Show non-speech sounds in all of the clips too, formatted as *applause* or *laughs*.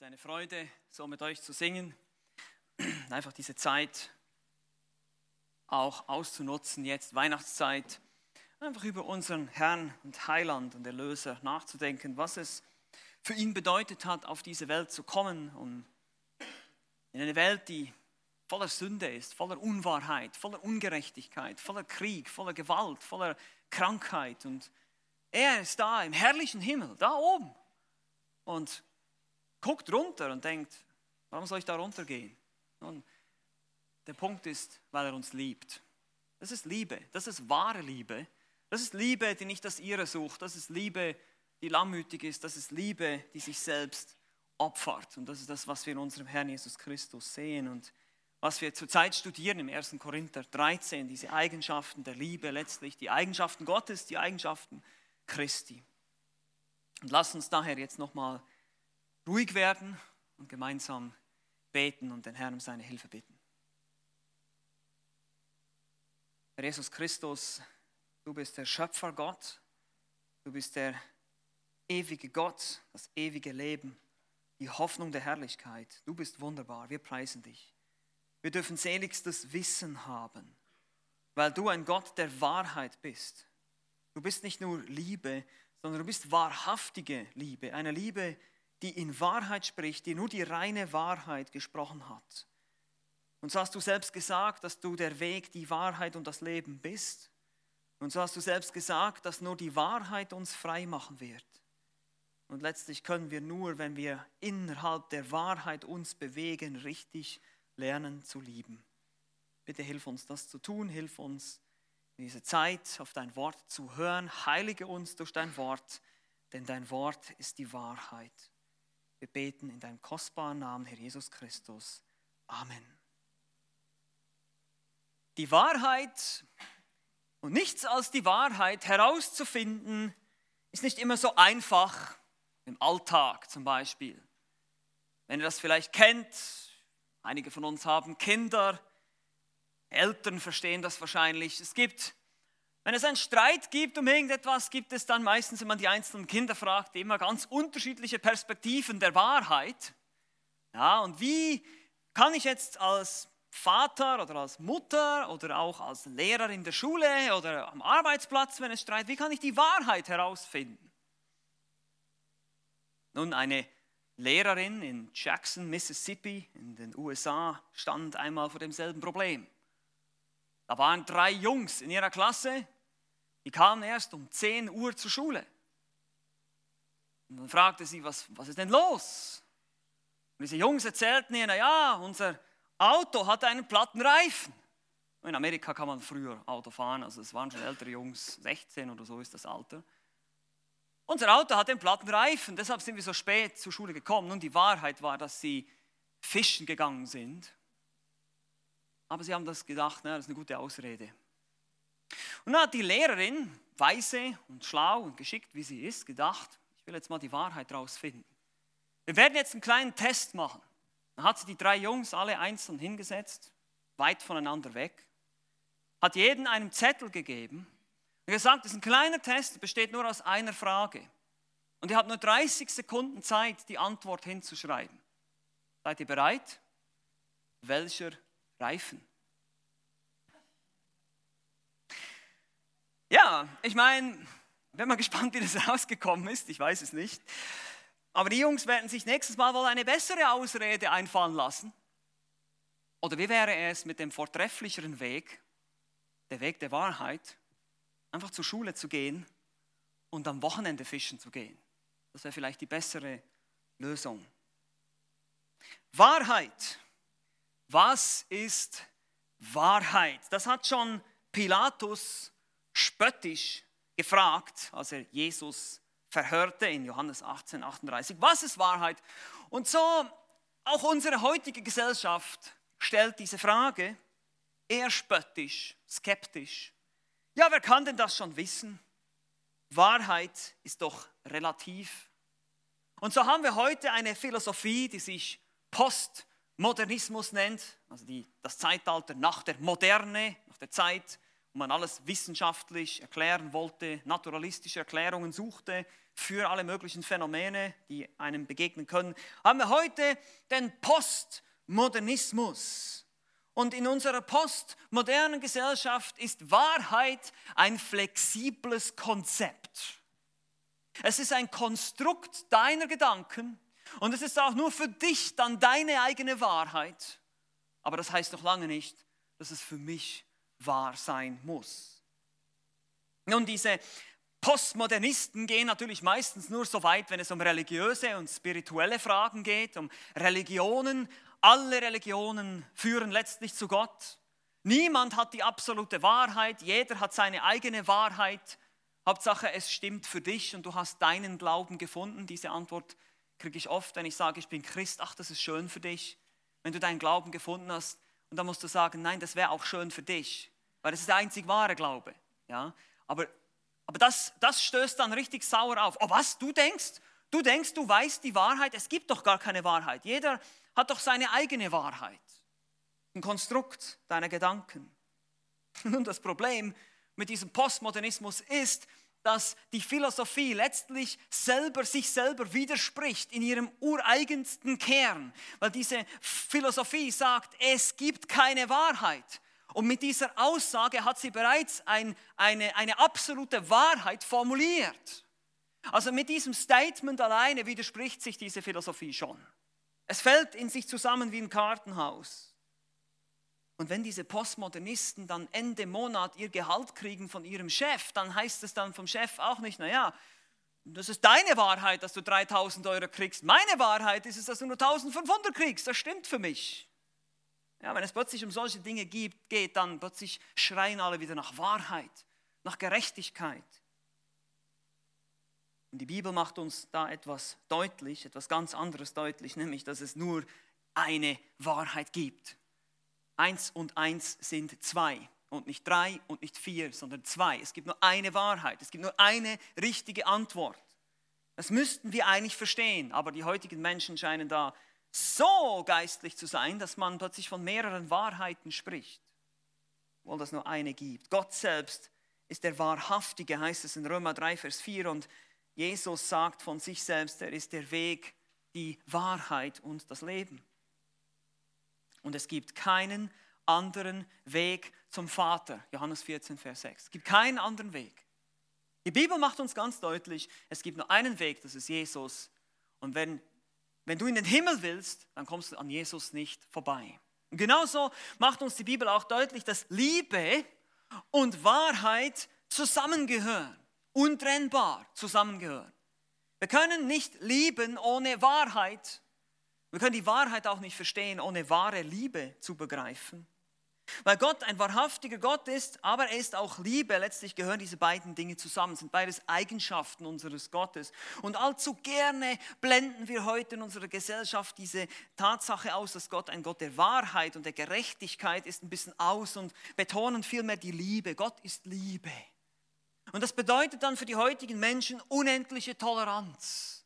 Es ist eine Freude, so mit euch zu singen. Einfach diese Zeit auch auszunutzen, jetzt Weihnachtszeit, einfach über unseren Herrn und Heiland und Erlöser nachzudenken, was es für ihn bedeutet hat, auf diese Welt zu kommen und in eine Welt, die voller Sünde ist, voller Unwahrheit, voller Ungerechtigkeit, voller Krieg, voller Gewalt, voller Krankheit. Und er ist da im herrlichen Himmel, da oben. Und guckt runter und denkt, warum soll ich da runtergehen? Und der Punkt ist, weil er uns liebt. Das ist Liebe, das ist wahre Liebe. Das ist Liebe, die nicht das ihre sucht. Das ist Liebe, die lammütig ist. Das ist Liebe, die sich selbst opfert. Und das ist das, was wir in unserem Herrn Jesus Christus sehen und was wir zurzeit studieren im 1. Korinther 13, diese Eigenschaften der Liebe, letztlich die Eigenschaften Gottes, die Eigenschaften Christi. Und lass uns daher jetzt nochmal ruhig werden und gemeinsam beten und den Herrn um seine Hilfe bitten. Herr Jesus Christus, du bist der Schöpfer Gott, du bist der ewige Gott, das ewige Leben, die Hoffnung der Herrlichkeit. Du bist wunderbar, wir preisen dich. Wir dürfen seligstes Wissen haben, weil du ein Gott der Wahrheit bist. Du bist nicht nur Liebe, sondern du bist wahrhaftige Liebe, eine Liebe, die in Wahrheit spricht, die nur die reine Wahrheit gesprochen hat. Und so hast du selbst gesagt, dass du der Weg, die Wahrheit und das Leben bist. Und so hast du selbst gesagt, dass nur die Wahrheit uns frei machen wird. Und letztlich können wir nur, wenn wir innerhalb der Wahrheit uns bewegen, richtig lernen zu lieben. Bitte hilf uns das zu tun, hilf uns in dieser Zeit auf dein Wort zu hören, heilige uns durch dein Wort, denn dein Wort ist die Wahrheit. Wir beten in deinem kostbaren Namen, Herr Jesus Christus. Amen. Die Wahrheit und nichts als die Wahrheit herauszufinden, ist nicht immer so einfach im Alltag zum Beispiel. Wenn ihr das vielleicht kennt, einige von uns haben Kinder, Eltern verstehen das wahrscheinlich. Es gibt, wenn es einen Streit gibt um irgendetwas, gibt es dann meistens, wenn man die einzelnen Kinder fragt, immer ganz unterschiedliche Perspektiven der Wahrheit. Ja, und wie kann ich jetzt als Vater oder als Mutter oder auch als Lehrer in der Schule oder am Arbeitsplatz, wenn es Streit, wie kann ich die Wahrheit herausfinden? Nun, eine Lehrerin in Jackson, Mississippi in den USA stand einmal vor demselben Problem. Da waren drei Jungs in ihrer Klasse, die kamen erst um 10 Uhr zur Schule. Und dann fragte sie, was, was ist denn los? Und diese Jungs erzählten ihr, naja, unser Auto hat einen platten Reifen. In Amerika kann man früher Auto fahren, also es waren schon ältere Jungs, 16 oder so ist das Alter. Unser Auto hat einen platten Reifen, deshalb sind wir so spät zur Schule gekommen. Nun, die Wahrheit war, dass sie fischen gegangen sind. Aber sie haben das gedacht, na, das ist eine gute Ausrede. Und dann hat die Lehrerin, weise und schlau und geschickt, wie sie ist, gedacht, ich will jetzt mal die Wahrheit rausfinden. Wir werden jetzt einen kleinen Test machen. Dann hat sie die drei Jungs alle einzeln hingesetzt, weit voneinander weg, hat jeden einen Zettel gegeben und gesagt, das ist ein kleiner Test, besteht nur aus einer Frage. Und ihr habt nur 30 Sekunden Zeit, die Antwort hinzuschreiben. Seid ihr bereit? Welcher Reifen? Ja, ich meine, bin mal gespannt, wie das *laughs* rausgekommen ist. Ich weiß es nicht. Aber die Jungs werden sich nächstes Mal wohl eine bessere Ausrede einfallen lassen. Oder wie wäre es mit dem vortrefflicheren Weg, der Weg der Wahrheit, einfach zur Schule zu gehen und am Wochenende fischen zu gehen. Das wäre vielleicht die bessere Lösung. Wahrheit. Was ist Wahrheit? Das hat schon Pilatus spöttisch gefragt, als er Jesus verhörte in Johannes 18, 38. Was ist Wahrheit? Und so auch unsere heutige Gesellschaft stellt diese Frage eher spöttisch, skeptisch. Ja, wer kann denn das schon wissen? Wahrheit ist doch relativ. Und so haben wir heute eine Philosophie, die sich Postmodernismus nennt, also die, das Zeitalter nach der Moderne, nach der Zeit, und man alles wissenschaftlich erklären wollte, naturalistische Erklärungen suchte für alle möglichen Phänomene, die einem begegnen können, haben wir heute den Postmodernismus. Und in unserer postmodernen Gesellschaft ist Wahrheit ein flexibles Konzept. Es ist ein Konstrukt deiner Gedanken und es ist auch nur für dich dann deine eigene Wahrheit. Aber das heißt noch lange nicht, dass es für mich wahr sein muss. Nun, diese Postmodernisten gehen natürlich meistens nur so weit, wenn es um religiöse und spirituelle Fragen geht, um Religionen. Alle Religionen führen letztlich zu Gott. Niemand hat die absolute Wahrheit, jeder hat seine eigene Wahrheit. Hauptsache, es stimmt für dich und du hast deinen Glauben gefunden. Diese Antwort kriege ich oft, wenn ich sage, ich bin Christ. Ach, das ist schön für dich. Wenn du deinen Glauben gefunden hast, und dann musst du sagen, nein, das wäre auch schön für dich, weil das ist der einzig wahre Glaube. Ja? Aber aber das, das stößt dann richtig sauer auf. Oh was, du denkst? Du denkst, du weißt die Wahrheit? Es gibt doch gar keine Wahrheit. Jeder hat doch seine eigene Wahrheit. Ein Konstrukt deiner Gedanken. *laughs* Nun, das Problem mit diesem Postmodernismus ist, dass die Philosophie letztlich selber sich selber widerspricht in ihrem ureigensten Kern, weil diese Philosophie sagt, es gibt keine Wahrheit. Und mit dieser Aussage hat sie bereits ein, eine, eine absolute Wahrheit formuliert. Also mit diesem Statement alleine widerspricht sich diese Philosophie schon. Es fällt in sich zusammen wie ein Kartenhaus. Und wenn diese Postmodernisten dann Ende Monat ihr Gehalt kriegen von ihrem Chef, dann heißt es dann vom Chef auch nicht, naja, das ist deine Wahrheit, dass du 3000 Euro kriegst. Meine Wahrheit ist es, dass du nur 1500 kriegst. Das stimmt für mich. Ja, wenn es plötzlich um solche Dinge geht, dann plötzlich schreien alle wieder nach Wahrheit, nach Gerechtigkeit. Und die Bibel macht uns da etwas deutlich, etwas ganz anderes deutlich, nämlich, dass es nur eine Wahrheit gibt. Eins und eins sind zwei und nicht drei und nicht vier, sondern zwei. Es gibt nur eine Wahrheit, es gibt nur eine richtige Antwort. Das müssten wir eigentlich verstehen, aber die heutigen Menschen scheinen da so geistlich zu sein, dass man plötzlich von mehreren Wahrheiten spricht, obwohl das nur eine gibt. Gott selbst ist der Wahrhaftige, heißt es in Römer 3, Vers 4. Und Jesus sagt von sich selbst, er ist der Weg, die Wahrheit und das Leben. Und es gibt keinen anderen Weg zum Vater. Johannes 14, Vers 6. Es gibt keinen anderen Weg. Die Bibel macht uns ganz deutlich, es gibt nur einen Weg, das ist Jesus. Und wenn wenn du in den Himmel willst, dann kommst du an Jesus nicht vorbei. Und genauso macht uns die Bibel auch deutlich, dass Liebe und Wahrheit zusammengehören, untrennbar zusammengehören. Wir können nicht lieben ohne Wahrheit. Wir können die Wahrheit auch nicht verstehen, ohne wahre Liebe zu begreifen. Weil Gott ein wahrhaftiger Gott ist, aber er ist auch Liebe. Letztlich gehören diese beiden Dinge zusammen, sind beides Eigenschaften unseres Gottes. Und allzu gerne blenden wir heute in unserer Gesellschaft diese Tatsache aus, dass Gott ein Gott der Wahrheit und der Gerechtigkeit ist, ein bisschen aus und betonen vielmehr die Liebe. Gott ist Liebe. Und das bedeutet dann für die heutigen Menschen unendliche Toleranz.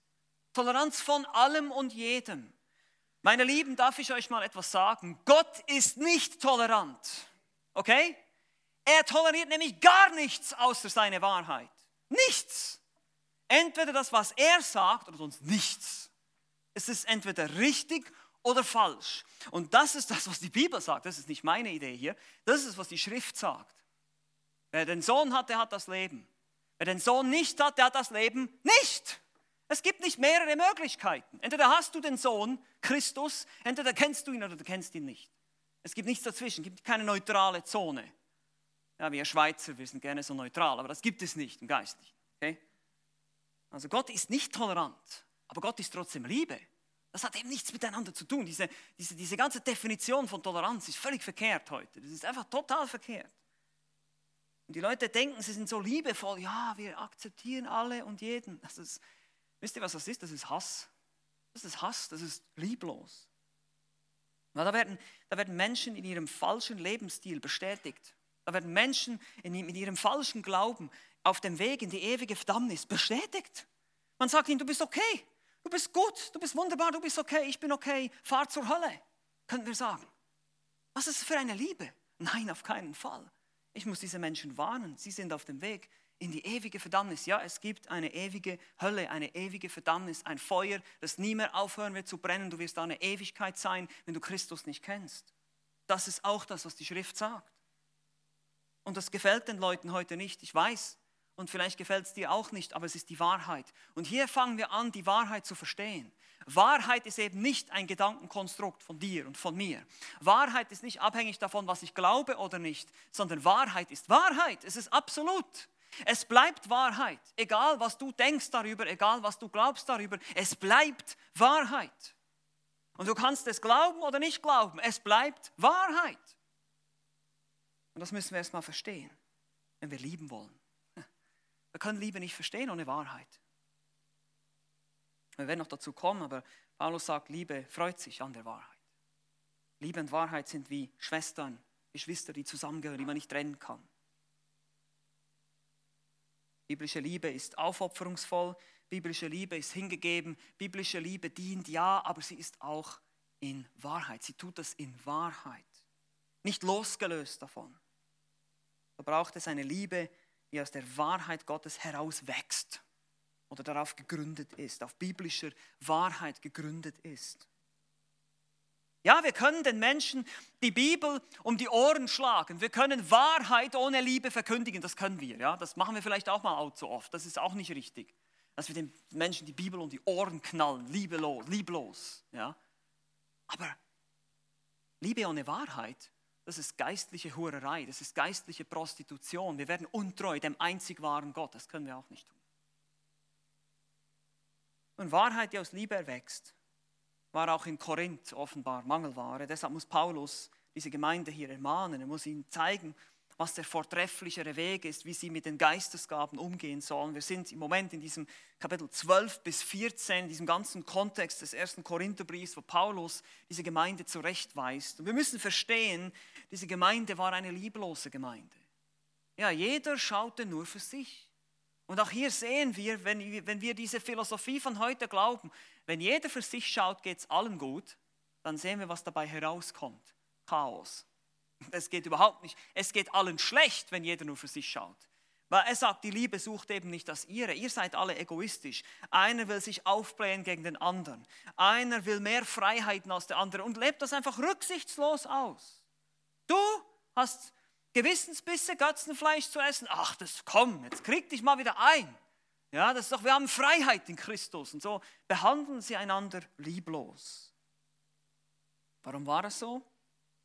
Toleranz von allem und jedem. Meine Lieben, darf ich euch mal etwas sagen? Gott ist nicht tolerant. Okay? Er toleriert nämlich gar nichts außer seine Wahrheit. Nichts. Entweder das, was er sagt, oder sonst nichts. Es ist entweder richtig oder falsch. Und das ist das, was die Bibel sagt. Das ist nicht meine Idee hier. Das ist, was die Schrift sagt. Wer den Sohn hat, der hat das Leben. Wer den Sohn nicht hat, der hat das Leben nicht. Es gibt nicht mehrere Möglichkeiten. Entweder hast du den Sohn Christus, entweder kennst du ihn oder du kennst ihn nicht. Es gibt nichts dazwischen, es gibt keine neutrale Zone. Ja, wir Schweizer, wir sind gerne so neutral, aber das gibt es nicht im Geistlichen. Okay? Also Gott ist nicht tolerant, aber Gott ist trotzdem Liebe. Das hat eben nichts miteinander zu tun. Diese, diese, diese ganze Definition von Toleranz ist völlig verkehrt heute. Das ist einfach total verkehrt. Und die Leute denken, sie sind so liebevoll. Ja, wir akzeptieren alle und jeden. Das ist, Wisst ihr, was das ist? Das ist Hass. Das ist Hass, das ist lieblos. da, werden, da werden Menschen in ihrem falschen Lebensstil bestätigt. Da werden Menschen in, in ihrem falschen Glauben auf dem Weg in die ewige Verdammnis bestätigt. Man sagt ihnen, du bist okay, du bist gut, du bist wunderbar, du bist okay, ich bin okay, fahr zur Hölle, könnten wir sagen. Was ist das für eine Liebe? Nein, auf keinen Fall. Ich muss diese Menschen warnen. Sie sind auf dem Weg in die ewige Verdammnis. Ja, es gibt eine ewige Hölle, eine ewige Verdammnis, ein Feuer, das nie mehr aufhören wird zu brennen. Du wirst da eine Ewigkeit sein, wenn du Christus nicht kennst. Das ist auch das, was die Schrift sagt. Und das gefällt den Leuten heute nicht, ich weiß. Und vielleicht gefällt es dir auch nicht, aber es ist die Wahrheit. Und hier fangen wir an, die Wahrheit zu verstehen. Wahrheit ist eben nicht ein Gedankenkonstrukt von dir und von mir. Wahrheit ist nicht abhängig davon, was ich glaube oder nicht, sondern Wahrheit ist Wahrheit. Es ist absolut. Es bleibt Wahrheit, egal was du denkst darüber, egal was du glaubst darüber, es bleibt Wahrheit. Und du kannst es glauben oder nicht glauben, es bleibt Wahrheit. Und das müssen wir erstmal verstehen, wenn wir lieben wollen. *laughs* Wir können Liebe nicht verstehen ohne Wahrheit. Wir werden noch dazu kommen, aber Paulus sagt, Liebe freut sich an der Wahrheit. Liebe und Wahrheit sind wie Schwestern, Geschwister, die zusammengehören, die man nicht trennen kann. Biblische Liebe ist aufopferungsvoll, biblische Liebe ist hingegeben, biblische Liebe dient, ja, aber sie ist auch in Wahrheit. Sie tut das in Wahrheit, nicht losgelöst davon. Da braucht es eine Liebe, die aus der Wahrheit Gottes heraus wächst oder darauf gegründet ist, auf biblischer Wahrheit gegründet ist. Ja, wir können den Menschen die Bibel um die Ohren schlagen. Wir können Wahrheit ohne Liebe verkündigen. Das können wir. Ja, das machen wir vielleicht auch mal allzu oft. Das ist auch nicht richtig, dass wir den Menschen die Bibel um die Ohren knallen, liebelos, lieblos. Ja, aber Liebe ohne Wahrheit, das ist geistliche Hurerei, das ist geistliche Prostitution. Wir werden untreu dem einzig wahren Gott. Das können wir auch nicht tun. Und Wahrheit, die aus Liebe erwächst, war auch in Korinth offenbar Mangelware. Deshalb muss Paulus diese Gemeinde hier ermahnen. Er muss ihnen zeigen, was der vortrefflichere Weg ist, wie sie mit den Geistesgaben umgehen sollen. Wir sind im Moment in diesem Kapitel 12 bis 14, in diesem ganzen Kontext des ersten Korintherbriefs, wo Paulus diese Gemeinde zurechtweist. Und wir müssen verstehen, diese Gemeinde war eine lieblose Gemeinde. Ja, jeder schaute nur für sich. Und auch hier sehen wir, wenn, wenn wir diese Philosophie von heute glauben, wenn jeder für sich schaut, geht es allen gut, dann sehen wir, was dabei herauskommt. Chaos. Es geht überhaupt nicht. Es geht allen schlecht, wenn jeder nur für sich schaut. Weil er sagt, die Liebe sucht eben nicht das ihre. Ihr seid alle egoistisch. Einer will sich aufblähen gegen den anderen. Einer will mehr Freiheiten als der andere und lebt das einfach rücksichtslos aus. Du hast Gewissensbisse, Götzenfleisch zu essen. Ach, das komm, jetzt krieg dich mal wieder ein. Ja, das ist doch, wir haben Freiheit in Christus und so behandeln sie einander lieblos. Warum war das so?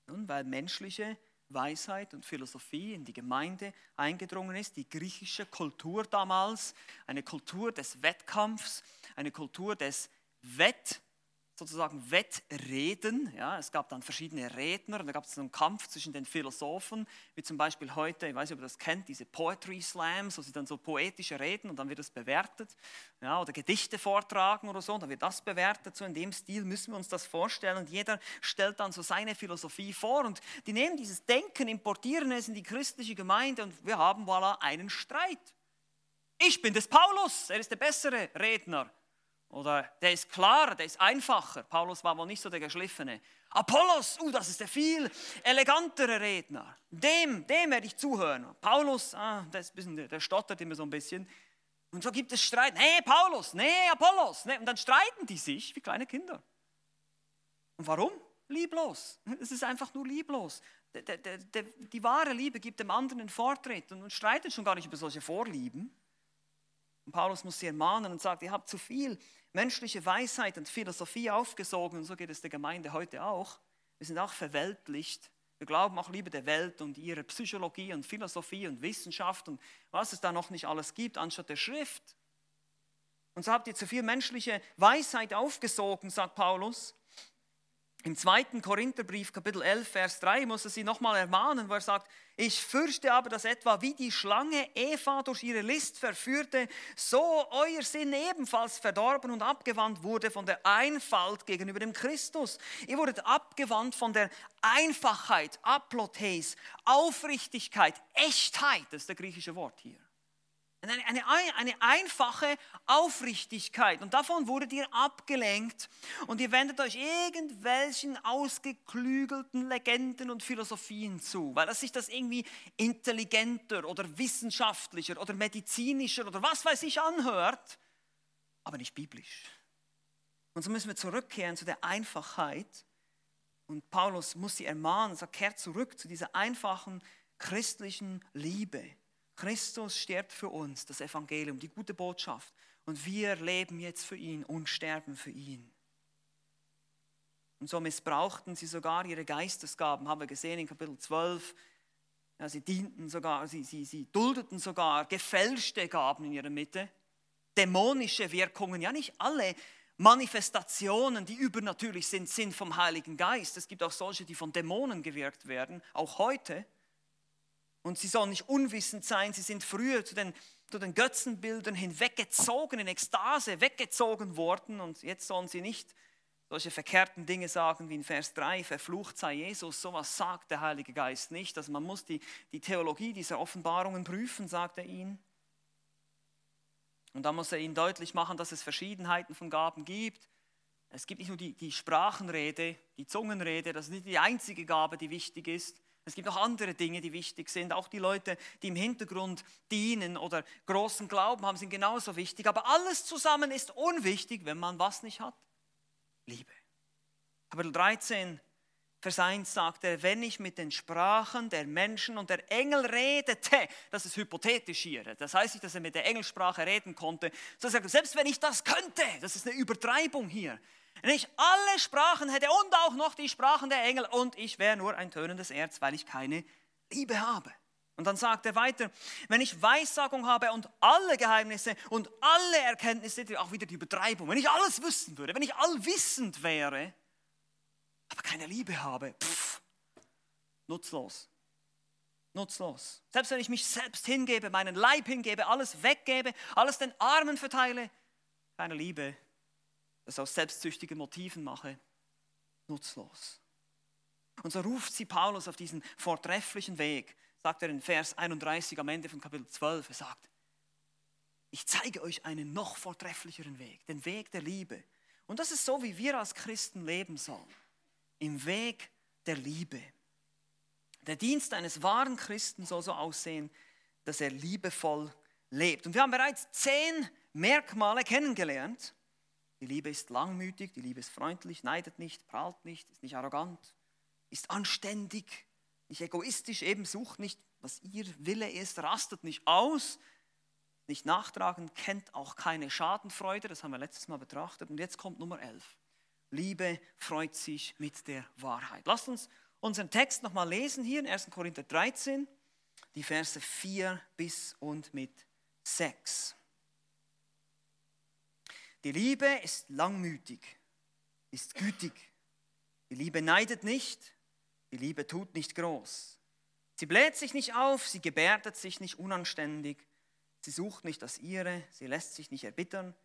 Nun, weil menschliche Weisheit und Philosophie in die Gemeinde eingedrungen ist, die griechische Kultur damals, eine Kultur des Wettkampfs, eine Kultur des Wett sozusagen Wettreden. Ja, es gab dann verschiedene Redner und da gab es einen Kampf zwischen den Philosophen, wie zum Beispiel heute, ich weiß nicht, ob ihr das kennt, diese Poetry Slams, wo sie dann so poetische reden und dann wird das bewertet. Ja, oder Gedichte vortragen oder so, dann wird das bewertet. So in dem Stil müssen wir uns das vorstellen und jeder stellt dann so seine Philosophie vor und die nehmen dieses Denken, importieren es in die christliche Gemeinde und wir haben voilà einen Streit. Ich bin des Paulus, er ist der bessere Redner. Oder der ist klarer, der ist einfacher. Paulus war wohl nicht so der Geschliffene. Apollos, uh, das ist der viel elegantere Redner. Dem, dem werde ich zuhören. Paulus, ah, der, ist bisschen, der stottert immer so ein bisschen. Und so gibt es Streit. Nee, Paulus, nee, Apollos. Nee. Und dann streiten die sich wie kleine Kinder. Und warum? Lieblos. Es ist einfach nur lieblos. Der, der, der, die wahre Liebe gibt dem anderen einen Vortritt und streitet schon gar nicht über solche Vorlieben. Und Paulus muss sie ermahnen und sagt, ihr habt zu viel menschliche Weisheit und Philosophie aufgesogen und so geht es der Gemeinde heute auch. Wir sind auch verweltlicht. Wir glauben auch lieber der Welt und ihrer Psychologie und Philosophie und Wissenschaft und was es da noch nicht alles gibt, anstatt der Schrift. Und so habt ihr zu viel menschliche Weisheit aufgesogen, sagt Paulus. Im zweiten Korintherbrief, Kapitel 11, Vers 3, muss er sie nochmal ermahnen, wo er sagt, ich fürchte aber, dass etwa wie die Schlange Eva durch ihre List verführte, so euer Sinn ebenfalls verdorben und abgewandt wurde von der Einfalt gegenüber dem Christus. Ihr wurdet abgewandt von der Einfachheit, Aplotheis, Aufrichtigkeit, Echtheit, das ist der griechische Wort hier. Eine, eine, eine, einfache Aufrichtigkeit. Und davon wurdet ihr abgelenkt. Und ihr wendet euch irgendwelchen ausgeklügelten Legenden und Philosophien zu, weil das sich das irgendwie intelligenter oder wissenschaftlicher oder medizinischer oder was weiß ich anhört, aber nicht biblisch. Und so müssen wir zurückkehren zu der Einfachheit. Und Paulus muss sie ermahnen, sagt, kehrt zurück zu dieser einfachen christlichen Liebe Christus stirbt für uns, das Evangelium, die gute Botschaft. Und wir leben jetzt für ihn und sterben für ihn. Und so missbrauchten sie sogar ihre Geistesgaben, haben wir gesehen in Kapitel 12. Ja, sie dienten sogar, sie, sie, sie duldeten sogar gefälschte Gaben in ihrer Mitte, dämonische Wirkungen. Ja, nicht alle Manifestationen, die übernatürlich sind, sind vom Heiligen Geist. Es gibt auch solche, die von Dämonen gewirkt werden, auch heute. Und sie sollen nicht unwissend sein, sie sind früher zu den, zu den Götzenbildern hinweggezogen, in Ekstase weggezogen worden und jetzt sollen sie nicht solche verkehrten Dinge sagen wie in Vers 3, verflucht sei Jesus, sowas sagt der Heilige Geist nicht. Also man muss die, die Theologie dieser Offenbarungen prüfen, sagt er ihnen. Und da muss er ihnen deutlich machen, dass es Verschiedenheiten von Gaben gibt. Es gibt nicht nur die, die Sprachenrede, die Zungenrede, das ist nicht die einzige Gabe, die wichtig ist. Es gibt auch andere Dinge, die wichtig sind. Auch die Leute, die im Hintergrund dienen oder großen Glauben haben, sind genauso wichtig. Aber alles zusammen ist unwichtig, wenn man was nicht hat? Liebe. Kapitel 13, Vers 1 sagt er, wenn ich mit den Sprachen der Menschen und der Engel redete, das ist hypothetisch hier, das heißt nicht, dass er mit der Engelsprache reden konnte, sondern selbst wenn ich das könnte, das ist eine Übertreibung hier, wenn ich alle Sprachen hätte und auch noch die Sprachen der Engel und ich wäre nur ein tönendes Erz, weil ich keine Liebe habe. Und dann sagt er weiter, wenn ich Weissagung habe und alle Geheimnisse und alle Erkenntnisse, auch wieder die Übertreibung, wenn ich alles wissen würde, wenn ich allwissend wäre, aber keine Liebe habe, pff, nutzlos. Nutzlos. Selbst wenn ich mich selbst hingebe, meinen Leib hingebe, alles weggebe, alles den Armen verteile, keine Liebe, das aus selbstsüchtigen Motiven mache, nutzlos. Und so ruft sie Paulus auf diesen vortrefflichen Weg, sagt er in Vers 31 am Ende von Kapitel 12. Er sagt, ich zeige euch einen noch vortrefflicheren Weg, den Weg der Liebe. Und das ist so, wie wir als Christen leben sollen. Im Weg der Liebe. Der Dienst eines wahren Christen soll so aussehen, dass er liebevoll lebt. Und wir haben bereits zehn Merkmale kennengelernt, die Liebe ist langmütig, die Liebe ist freundlich, neidet nicht, prahlt nicht, ist nicht arrogant, ist anständig, nicht egoistisch, eben sucht nicht, was ihr Wille ist, rastet nicht aus, nicht nachtragen, kennt auch keine Schadenfreude, das haben wir letztes Mal betrachtet. Und jetzt kommt Nummer 11. Liebe freut sich mit der Wahrheit. Lasst uns unseren Text nochmal lesen hier in 1. Korinther 13, die Verse 4 bis und mit 6. Die Liebe ist langmütig, ist gütig. Die Liebe neidet nicht, die Liebe tut nicht groß. Sie bläht sich nicht auf, sie gebärdet sich nicht unanständig, sie sucht nicht das ihre, sie lässt sich nicht erbittern,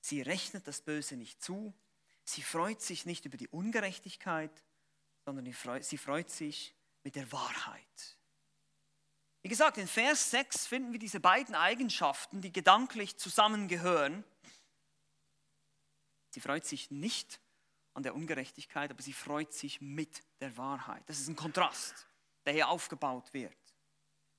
sie rechnet das Böse nicht zu, sie freut sich nicht über die Ungerechtigkeit, sondern sie freut sich mit der Wahrheit. Wie gesagt, in Vers 6 finden wir diese beiden Eigenschaften, die gedanklich zusammengehören. Sie freut sich nicht an der Ungerechtigkeit, aber sie freut sich mit der Wahrheit. Das ist ein Kontrast, der hier aufgebaut wird.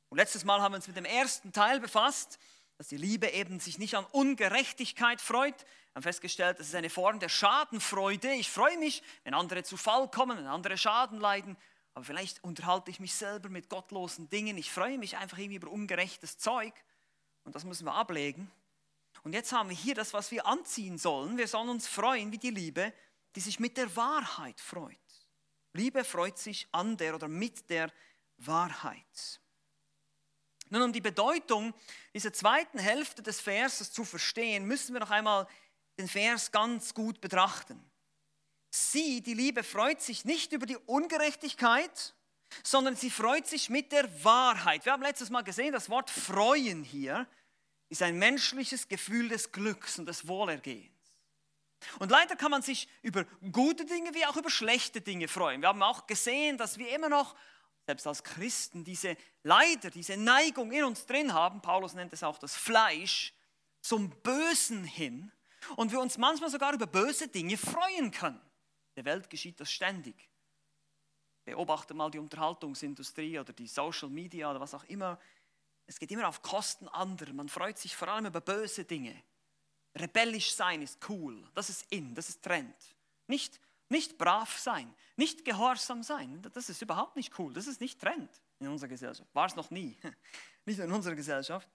Und letztes Mal haben wir uns mit dem ersten Teil befasst, dass die Liebe eben sich nicht an Ungerechtigkeit freut. Wir haben festgestellt, das ist eine Form der Schadenfreude. Ich freue mich, wenn andere zu Fall kommen, wenn andere Schaden leiden. Aber vielleicht unterhalte ich mich selber mit gottlosen Dingen. Ich freue mich einfach irgendwie über ungerechtes Zeug. Und das müssen wir ablegen. Und jetzt haben wir hier das, was wir anziehen sollen. Wir sollen uns freuen wie die Liebe, die sich mit der Wahrheit freut. Liebe freut sich an der oder mit der Wahrheit. Nun, um die Bedeutung dieser zweiten Hälfte des Verses zu verstehen, müssen wir noch einmal den Vers ganz gut betrachten. Sie, die Liebe, freut sich nicht über die Ungerechtigkeit, sondern sie freut sich mit der Wahrheit. Wir haben letztes Mal gesehen, das Wort freuen hier ist ein menschliches Gefühl des Glücks und des Wohlergehens. Und leider kann man sich über gute Dinge wie auch über schlechte Dinge freuen. Wir haben auch gesehen, dass wir immer noch selbst als Christen, diese Leider, diese Neigung in uns drin haben, Paulus nennt es auch das Fleisch, zum Bösen hin und wir uns manchmal sogar über böse Dinge freuen können. In der Welt geschieht das ständig. Beobachte mal die Unterhaltungsindustrie oder die Social Media oder was auch immer. Es geht immer auf Kosten anderer. Man freut sich vor allem über böse Dinge. Rebellisch sein ist cool. Das ist in, das ist Trend. Nicht, nicht brav sein, nicht gehorsam sein. Das ist überhaupt nicht cool. Das ist nicht Trend in unserer Gesellschaft. War es noch nie. *laughs* Nicht in unserer Gesellschaft.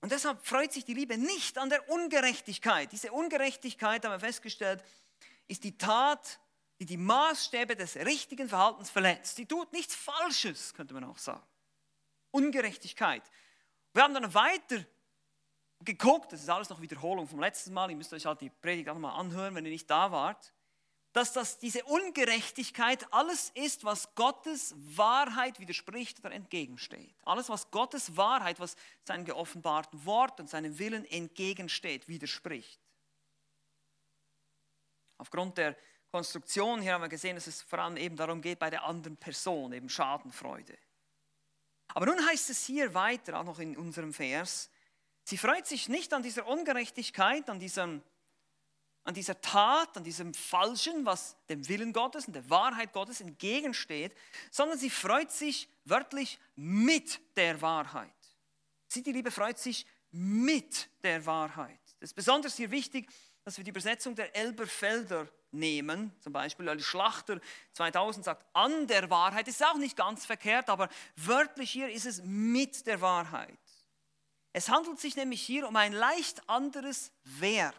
Und deshalb freut sich die Liebe nicht an der Ungerechtigkeit. Diese Ungerechtigkeit, haben wir festgestellt, ist die Tat, die die Maßstäbe des richtigen Verhaltens verletzt. Die tut nichts Falsches, könnte man auch sagen. Ungerechtigkeit. Wir haben dann weiter geguckt, das ist alles noch Wiederholung vom letzten Mal, ihr müsst euch halt die Predigt auch mal anhören, wenn ihr nicht da wart, dass das, diese Ungerechtigkeit alles ist, was Gottes Wahrheit widerspricht oder entgegensteht. Alles, was Gottes Wahrheit, was seinem geoffenbarten Wort und seinem Willen entgegensteht, widerspricht. Aufgrund der Konstruktion hier haben wir gesehen, dass es vor allem eben darum geht, bei der anderen Person, eben Schadenfreude. Aber nun heißt es hier weiter, auch noch in unserem Vers, sie freut sich nicht an dieser Ungerechtigkeit, an, diesem, an dieser Tat, an diesem Falschen, was dem Willen Gottes und der Wahrheit Gottes entgegensteht, sondern sie freut sich wörtlich mit der Wahrheit. Sie, die Liebe, freut sich mit der Wahrheit. Das ist besonders hier wichtig, dass wir die Übersetzung der Elberfelder nehmen, zum Beispiel weil Schlachter 2000 sagt, an der Wahrheit, ist auch nicht ganz verkehrt, aber wörtlich hier ist es mit der Wahrheit. Es handelt sich nämlich hier um ein leicht anderes Verb.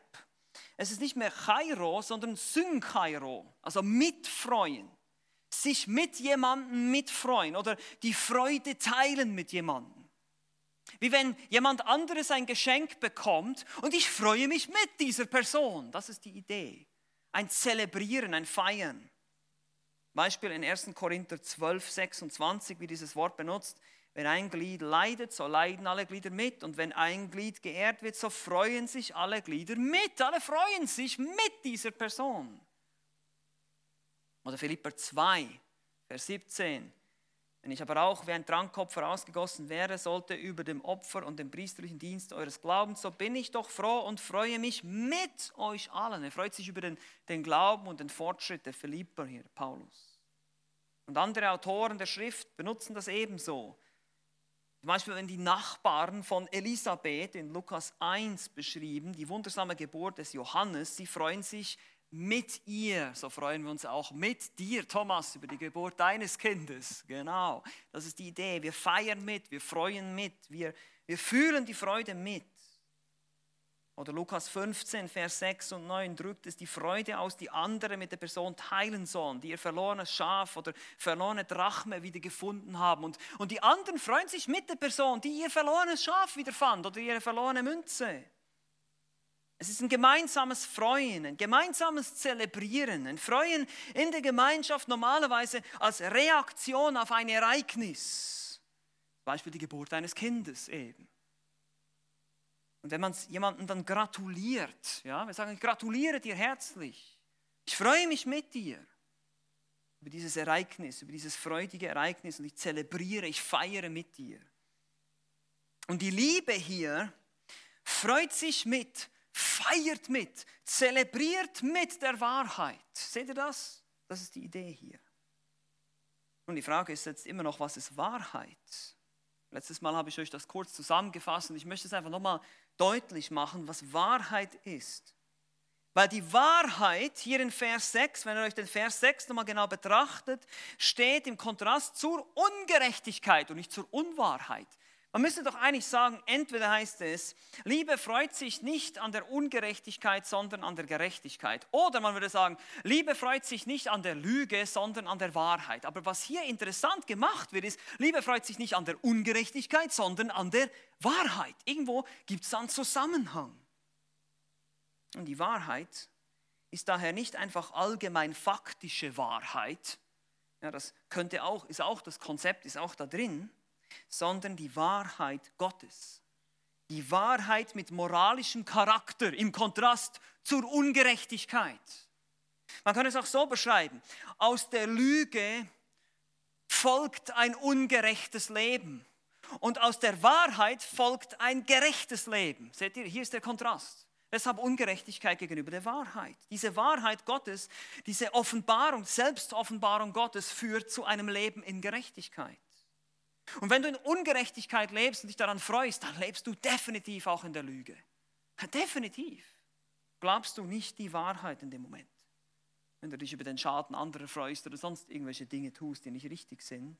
Es ist nicht mehr Chairo, sondern Synchairo, also mitfreuen. Sich mit jemandem mitfreuen oder die Freude teilen mit jemandem. Wie wenn jemand anderes ein Geschenk bekommt und ich freue mich mit dieser Person. Das ist die Idee ein Zelebrieren, ein Feiern. Beispiel in 1. Korinther 12, 26, wie dieses Wort benutzt. Wenn ein Glied leidet, so leiden alle Glieder mit. Und wenn ein Glied geehrt wird, so freuen sich alle Glieder mit. Alle freuen sich mit dieser Person. Oder Philipper 2, Vers 17. Wenn ich aber auch wie ein Trankopfer ausgegossen wäre, sollte über dem Opfer und dem priesterlichen Dienst eures Glaubens, so bin ich doch froh und freue mich mit euch allen. Er freut sich über den, den Glauben und den Fortschritt der Philipper hier, Paulus. Und andere Autoren der Schrift benutzen das ebenso. Zum Beispiel, wenn die Nachbarn von Elisabeth in Lukas 1 beschrieben, die wundersame Geburt des Johannes, sie freuen sich mit ihr. So freuen wir uns auch mit dir, Thomas, über die Geburt deines Kindes. Genau, das ist die Idee. Wir feiern mit, wir freuen mit, wir, wir fühlen die Freude mit. Oder Lukas 15, Vers 6 und 9 drückt es die Freude aus, die andere mit der Person teilen sollen, die ihr verlorenes Schaf oder verlorene Drachme wieder gefunden haben. Und, und die anderen freuen sich mit der Person, die ihr verlorenes Schaf wieder fand oder ihre verlorene Münze. Es ist ein gemeinsames Freuen, ein gemeinsames Zelebrieren, ein Freuen in der Gemeinschaft normalerweise als Reaktion auf ein Ereignis. Zum Beispiel die Geburt eines Kindes eben. Und wenn man jemandem dann gratuliert, ja, wir sagen, ich gratuliere dir herzlich, ich freue mich mit dir über dieses Ereignis, über dieses freudige Ereignis und ich zelebriere, ich feiere mit dir. Und die Liebe hier freut sich mit feiert mit, zelebriert mit der Wahrheit. Seht ihr das? Das ist die Idee hier. Und die Frage ist jetzt immer noch, was ist Wahrheit? Letztes Mal habe ich euch das kurz zusammengefasst und ich möchte es einfach nochmal deutlich machen, was Wahrheit ist. Weil die Wahrheit hier in Vers 6, wenn ihr euch den Vers 6 nochmal genau betrachtet, steht im Kontrast zur Ungerechtigkeit und nicht zur Unwahrheit. Man müsste doch eigentlich sagen, entweder heißt es, Liebe freut sich nicht an der Ungerechtigkeit, sondern an der Gerechtigkeit. Oder man würde sagen, Liebe freut sich nicht an der Lüge, sondern an der Wahrheit. Aber was hier interessant gemacht wird, ist, Liebe freut sich nicht an der Ungerechtigkeit, sondern an der Wahrheit. Irgendwo gibt es einen Zusammenhang. Und die Wahrheit ist daher nicht einfach allgemein faktische Wahrheit. Ja, das könnte auch, ist auch das Konzept, ist auch da drin sondern die Wahrheit Gottes. Die Wahrheit mit moralischem Charakter im Kontrast zur Ungerechtigkeit. Man kann es auch so beschreiben. Aus der Lüge folgt ein ungerechtes Leben. Und aus der Wahrheit folgt ein gerechtes Leben. Seht ihr, hier ist der Kontrast. Deshalb Ungerechtigkeit gegenüber der Wahrheit. Diese Wahrheit Gottes, diese Offenbarung, Selbstoffenbarung Gottes führt zu einem Leben in Gerechtigkeit. Und wenn du in Ungerechtigkeit lebst und dich daran freust, dann lebst du definitiv auch in der Lüge. Definitiv. Glaubst du nicht die Wahrheit in dem Moment, wenn du dich über den Schaden anderer freust oder sonst irgendwelche Dinge tust, die nicht richtig sind?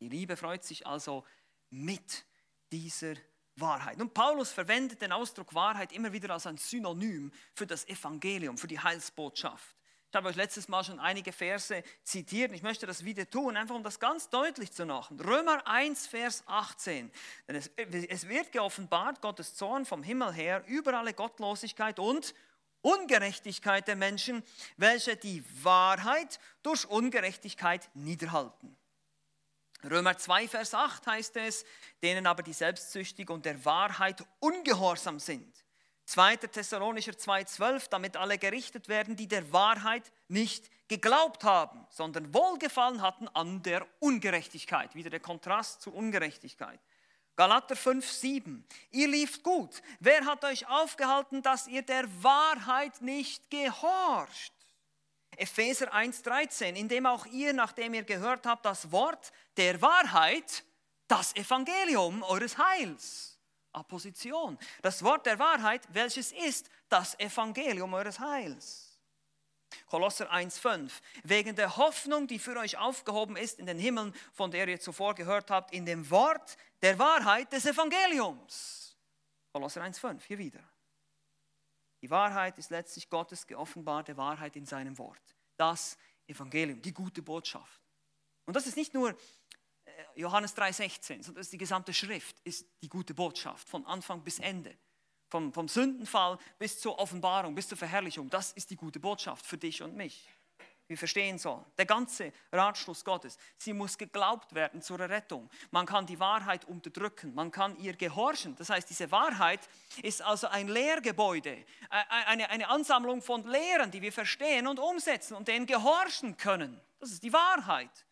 Die Liebe freut sich also mit dieser Wahrheit. Und Paulus verwendet den Ausdruck Wahrheit immer wieder als ein Synonym für das Evangelium, für die Heilsbotschaft. Ich habe euch letztes Mal schon einige Verse zitiert. Ich möchte das wieder tun, einfach um das ganz deutlich zu machen. Römer 1, Vers 18. Denn es, es wird geoffenbart, Gottes Zorn vom Himmel her über alle Gottlosigkeit und Ungerechtigkeit der Menschen, welche die Wahrheit durch Ungerechtigkeit niederhalten. Römer 2, Vers 8 heißt es, denen aber die selbstsüchtig und der Wahrheit ungehorsam sind. 2. Thessalonicher 2,12, damit alle gerichtet werden, die der Wahrheit nicht geglaubt haben, sondern Wohlgefallen hatten an der Ungerechtigkeit. Wieder der Kontrast zur Ungerechtigkeit. Galater 5,7, ihr lieft gut. Wer hat euch aufgehalten, dass ihr der Wahrheit nicht gehorcht? Epheser 1,13, indem auch ihr, nachdem ihr gehört habt, das Wort der Wahrheit, das Evangelium eures Heils. Apposition. Das Wort der Wahrheit, welches ist das Evangelium eures Heils. Kolosser 1,5. Wegen der Hoffnung, die für euch aufgehoben ist in den Himmeln, von der ihr zuvor gehört habt, in dem Wort der Wahrheit des Evangeliums. Kolosser 1,5, hier wieder. Die Wahrheit ist letztlich Gottes geoffenbarte Wahrheit in seinem Wort. Das Evangelium, die gute Botschaft. Und das ist nicht nur Johannes 3,16, sondern die gesamte Schrift, ist die gute Botschaft von Anfang bis Ende. Vom, vom Sündenfall bis zur Offenbarung, bis zur Verherrlichung. Das ist die gute Botschaft für dich und mich wir verstehen sollen. Der ganze Ratschluss Gottes. Sie muss geglaubt werden zur Rettung. Man kann die Wahrheit unterdrücken, man kann ihr gehorchen. Das heißt, diese Wahrheit ist also ein Lehrgebäude, eine, eine Ansammlung von Lehren, die wir verstehen und umsetzen und denen gehorchen können. Das ist die Wahrheit.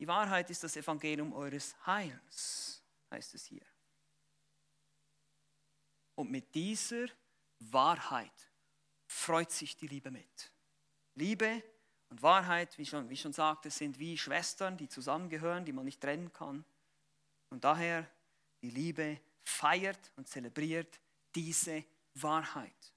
Die Wahrheit ist das Evangelium eures Heils, heißt es hier. Und mit dieser Wahrheit freut sich die Liebe mit. Liebe und Wahrheit, wie schon, wie schon sagte, sind wie Schwestern, die zusammengehören, die man nicht trennen kann. Und daher die Liebe feiert und zelebriert diese Wahrheit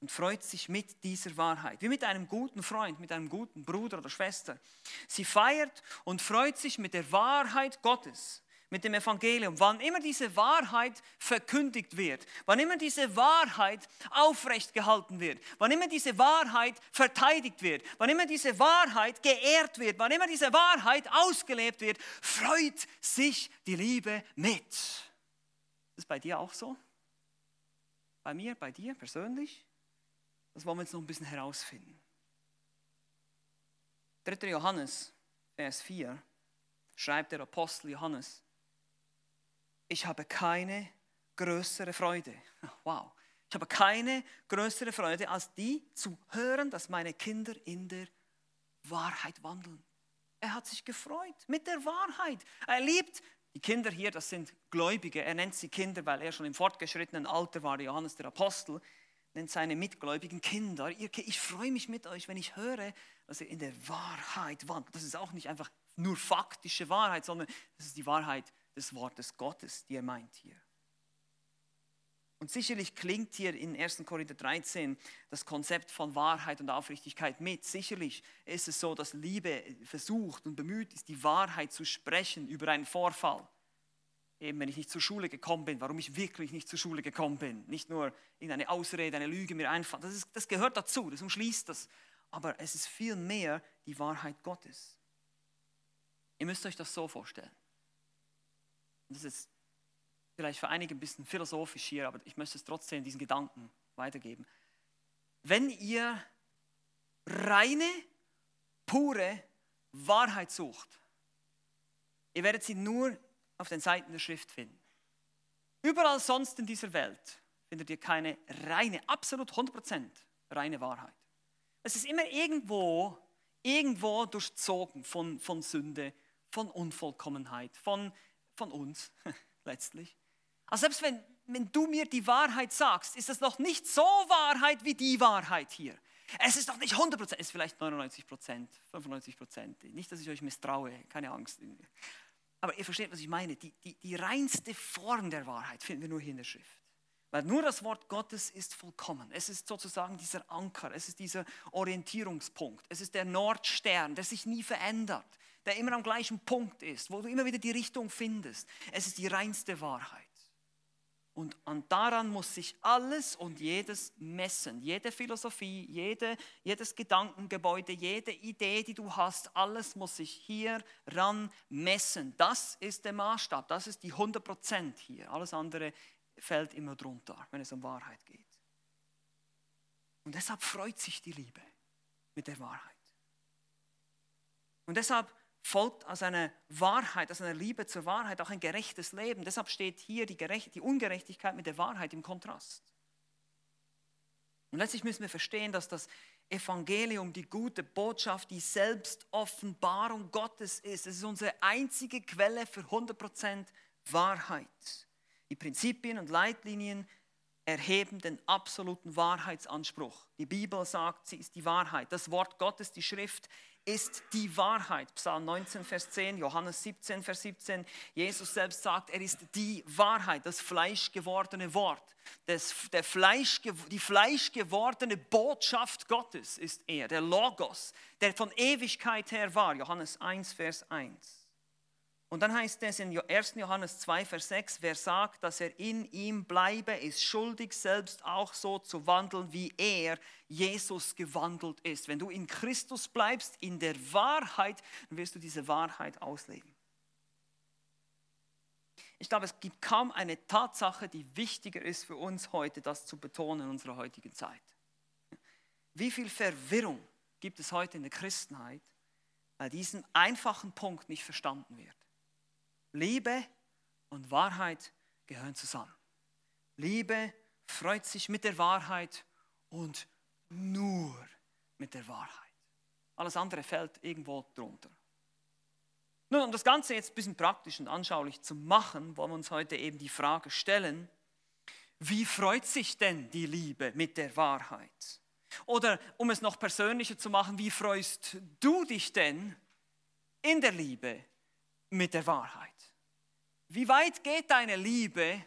und freut sich mit dieser Wahrheit, wie mit einem guten Freund, mit einem guten Bruder oder Schwester. Sie feiert und freut sich mit der Wahrheit Gottes, mit dem Evangelium, wann immer diese Wahrheit verkündigt wird, wann immer diese Wahrheit aufrecht gehalten wird, wann immer diese Wahrheit verteidigt wird, wann immer diese Wahrheit geehrt wird, wann immer diese Wahrheit ausgelebt wird, freut sich die Liebe mit. Ist bei dir auch so? Bei mir, bei dir persönlich? Das wollen wir jetzt noch ein bisschen herausfinden. 3. Johannes, Vers 4, schreibt der Apostel Johannes, ich habe keine größere Freude. *laughs* Wow. Ich habe keine größere Freude, als die zu hören, dass meine Kinder in der Wahrheit wandeln. Er hat sich gefreut mit der Wahrheit. Er liebt die Kinder hier, das sind Gläubige. Er nennt sie Kinder, weil er schon im fortgeschrittenen Alter war, Johannes der Apostel, nennt seine Mitgläubigen Kinder. Ich freue mich mit euch, wenn ich höre, dass ihr in der Wahrheit wandelt. Das ist auch nicht einfach nur faktische Wahrheit, sondern das ist die Wahrheit des Wortes Gottes, die er meint hier. Und sicherlich klingt hier in 1. Korinther 13 das Konzept von Wahrheit und Aufrichtigkeit mit. Sicherlich ist es so, dass Liebe versucht und bemüht ist, die Wahrheit zu sprechen über einen Vorfall. Eben, wenn ich nicht zur Schule gekommen bin, warum ich wirklich nicht zur Schule gekommen bin. Nicht nur in eine Ausrede, eine Lüge mir einfallen. Das, das gehört dazu, das umschließt das. Aber es ist viel mehr die Wahrheit Gottes. Ihr müsst euch das so vorstellen das ist vielleicht für einige ein bisschen philosophisch hier, aber ich möchte es trotzdem diesen Gedanken weitergeben. Wenn ihr reine, pure Wahrheit sucht, ihr werdet sie nur auf den Seiten der Schrift finden. Überall sonst in dieser Welt findet ihr keine reine, absolut 100% reine Wahrheit. Es ist immer irgendwo irgendwo durchzogen von, von Sünde, von Unvollkommenheit, von, von uns *laughs* letztlich. Also selbst wenn, wenn du mir die Wahrheit sagst, ist es noch nicht so Wahrheit wie die Wahrheit hier. Es ist doch nicht 100 es ist vielleicht 99 95 Nicht, dass ich euch misstraue, keine Angst. Aber ihr versteht, was ich meine. Die, die, die reinste Form der Wahrheit finden wir nur hier in der Schrift. Weil nur das Wort Gottes ist vollkommen. Es ist sozusagen dieser Anker, es ist dieser Orientierungspunkt, es ist der Nordstern, der sich nie verändert, der immer am gleichen Punkt ist, wo du immer wieder die Richtung findest. Es ist die reinste Wahrheit. Und, und daran muss sich alles und jedes messen. Jede Philosophie, jede, jedes Gedankengebäude, jede Idee, die du hast, alles muss sich hier ran messen. Das ist der Maßstab, das ist die 100% hier. Alles andere fällt immer drunter, wenn es um Wahrheit geht. Und deshalb freut sich die Liebe mit der Wahrheit. Und deshalb folgt aus einer Wahrheit, aus einer Liebe zur Wahrheit auch ein gerechtes Leben. Deshalb steht hier die, Gerecht die Ungerechtigkeit mit der Wahrheit im Kontrast. Und letztlich müssen wir verstehen, dass das Evangelium, die gute Botschaft, die Selbstoffenbarung Gottes ist. Es ist unsere einzige Quelle für 100% Wahrheit. Die Prinzipien und Leitlinien erheben den absoluten Wahrheitsanspruch. Die Bibel sagt, sie ist die Wahrheit. Das Wort Gottes, die Schrift, ist die Wahrheit. Psalm 19, Vers 10, Johannes 17, Vers 17. Jesus selbst sagt, er ist die Wahrheit, das fleischgewordene Wort. Das, der Fleisch, die fleischgewordene Botschaft Gottes ist er, der Logos, der von Ewigkeit her war. Johannes 1, Vers 1. Und dann heißt es in 1. Johannes 2, Vers 6, wer sagt, dass er in ihm bleibe, ist schuldig, selbst auch so zu wandeln, wie er, Jesus, gewandelt ist. Wenn du in Christus bleibst, in der Wahrheit, dann wirst du diese Wahrheit ausleben. Ich glaube, es gibt kaum eine Tatsache, die wichtiger ist für uns heute, das zu betonen in unserer heutigen Zeit. Wie viel Verwirrung gibt es heute in der Christenheit, weil diesen einfachen Punkt nicht verstanden wird. Liebe und Wahrheit gehören zusammen. Liebe freut sich mit der Wahrheit und nur mit der Wahrheit. Alles andere fällt irgendwo drunter. Nun, um das Ganze jetzt ein bisschen praktisch und anschaulich zu machen, wollen wir uns heute eben die Frage stellen, wie freut sich denn die Liebe mit der Wahrheit? Oder um es noch persönlicher zu machen, wie freust du dich denn in der Liebe mit der Wahrheit? Wie weit geht deine Liebe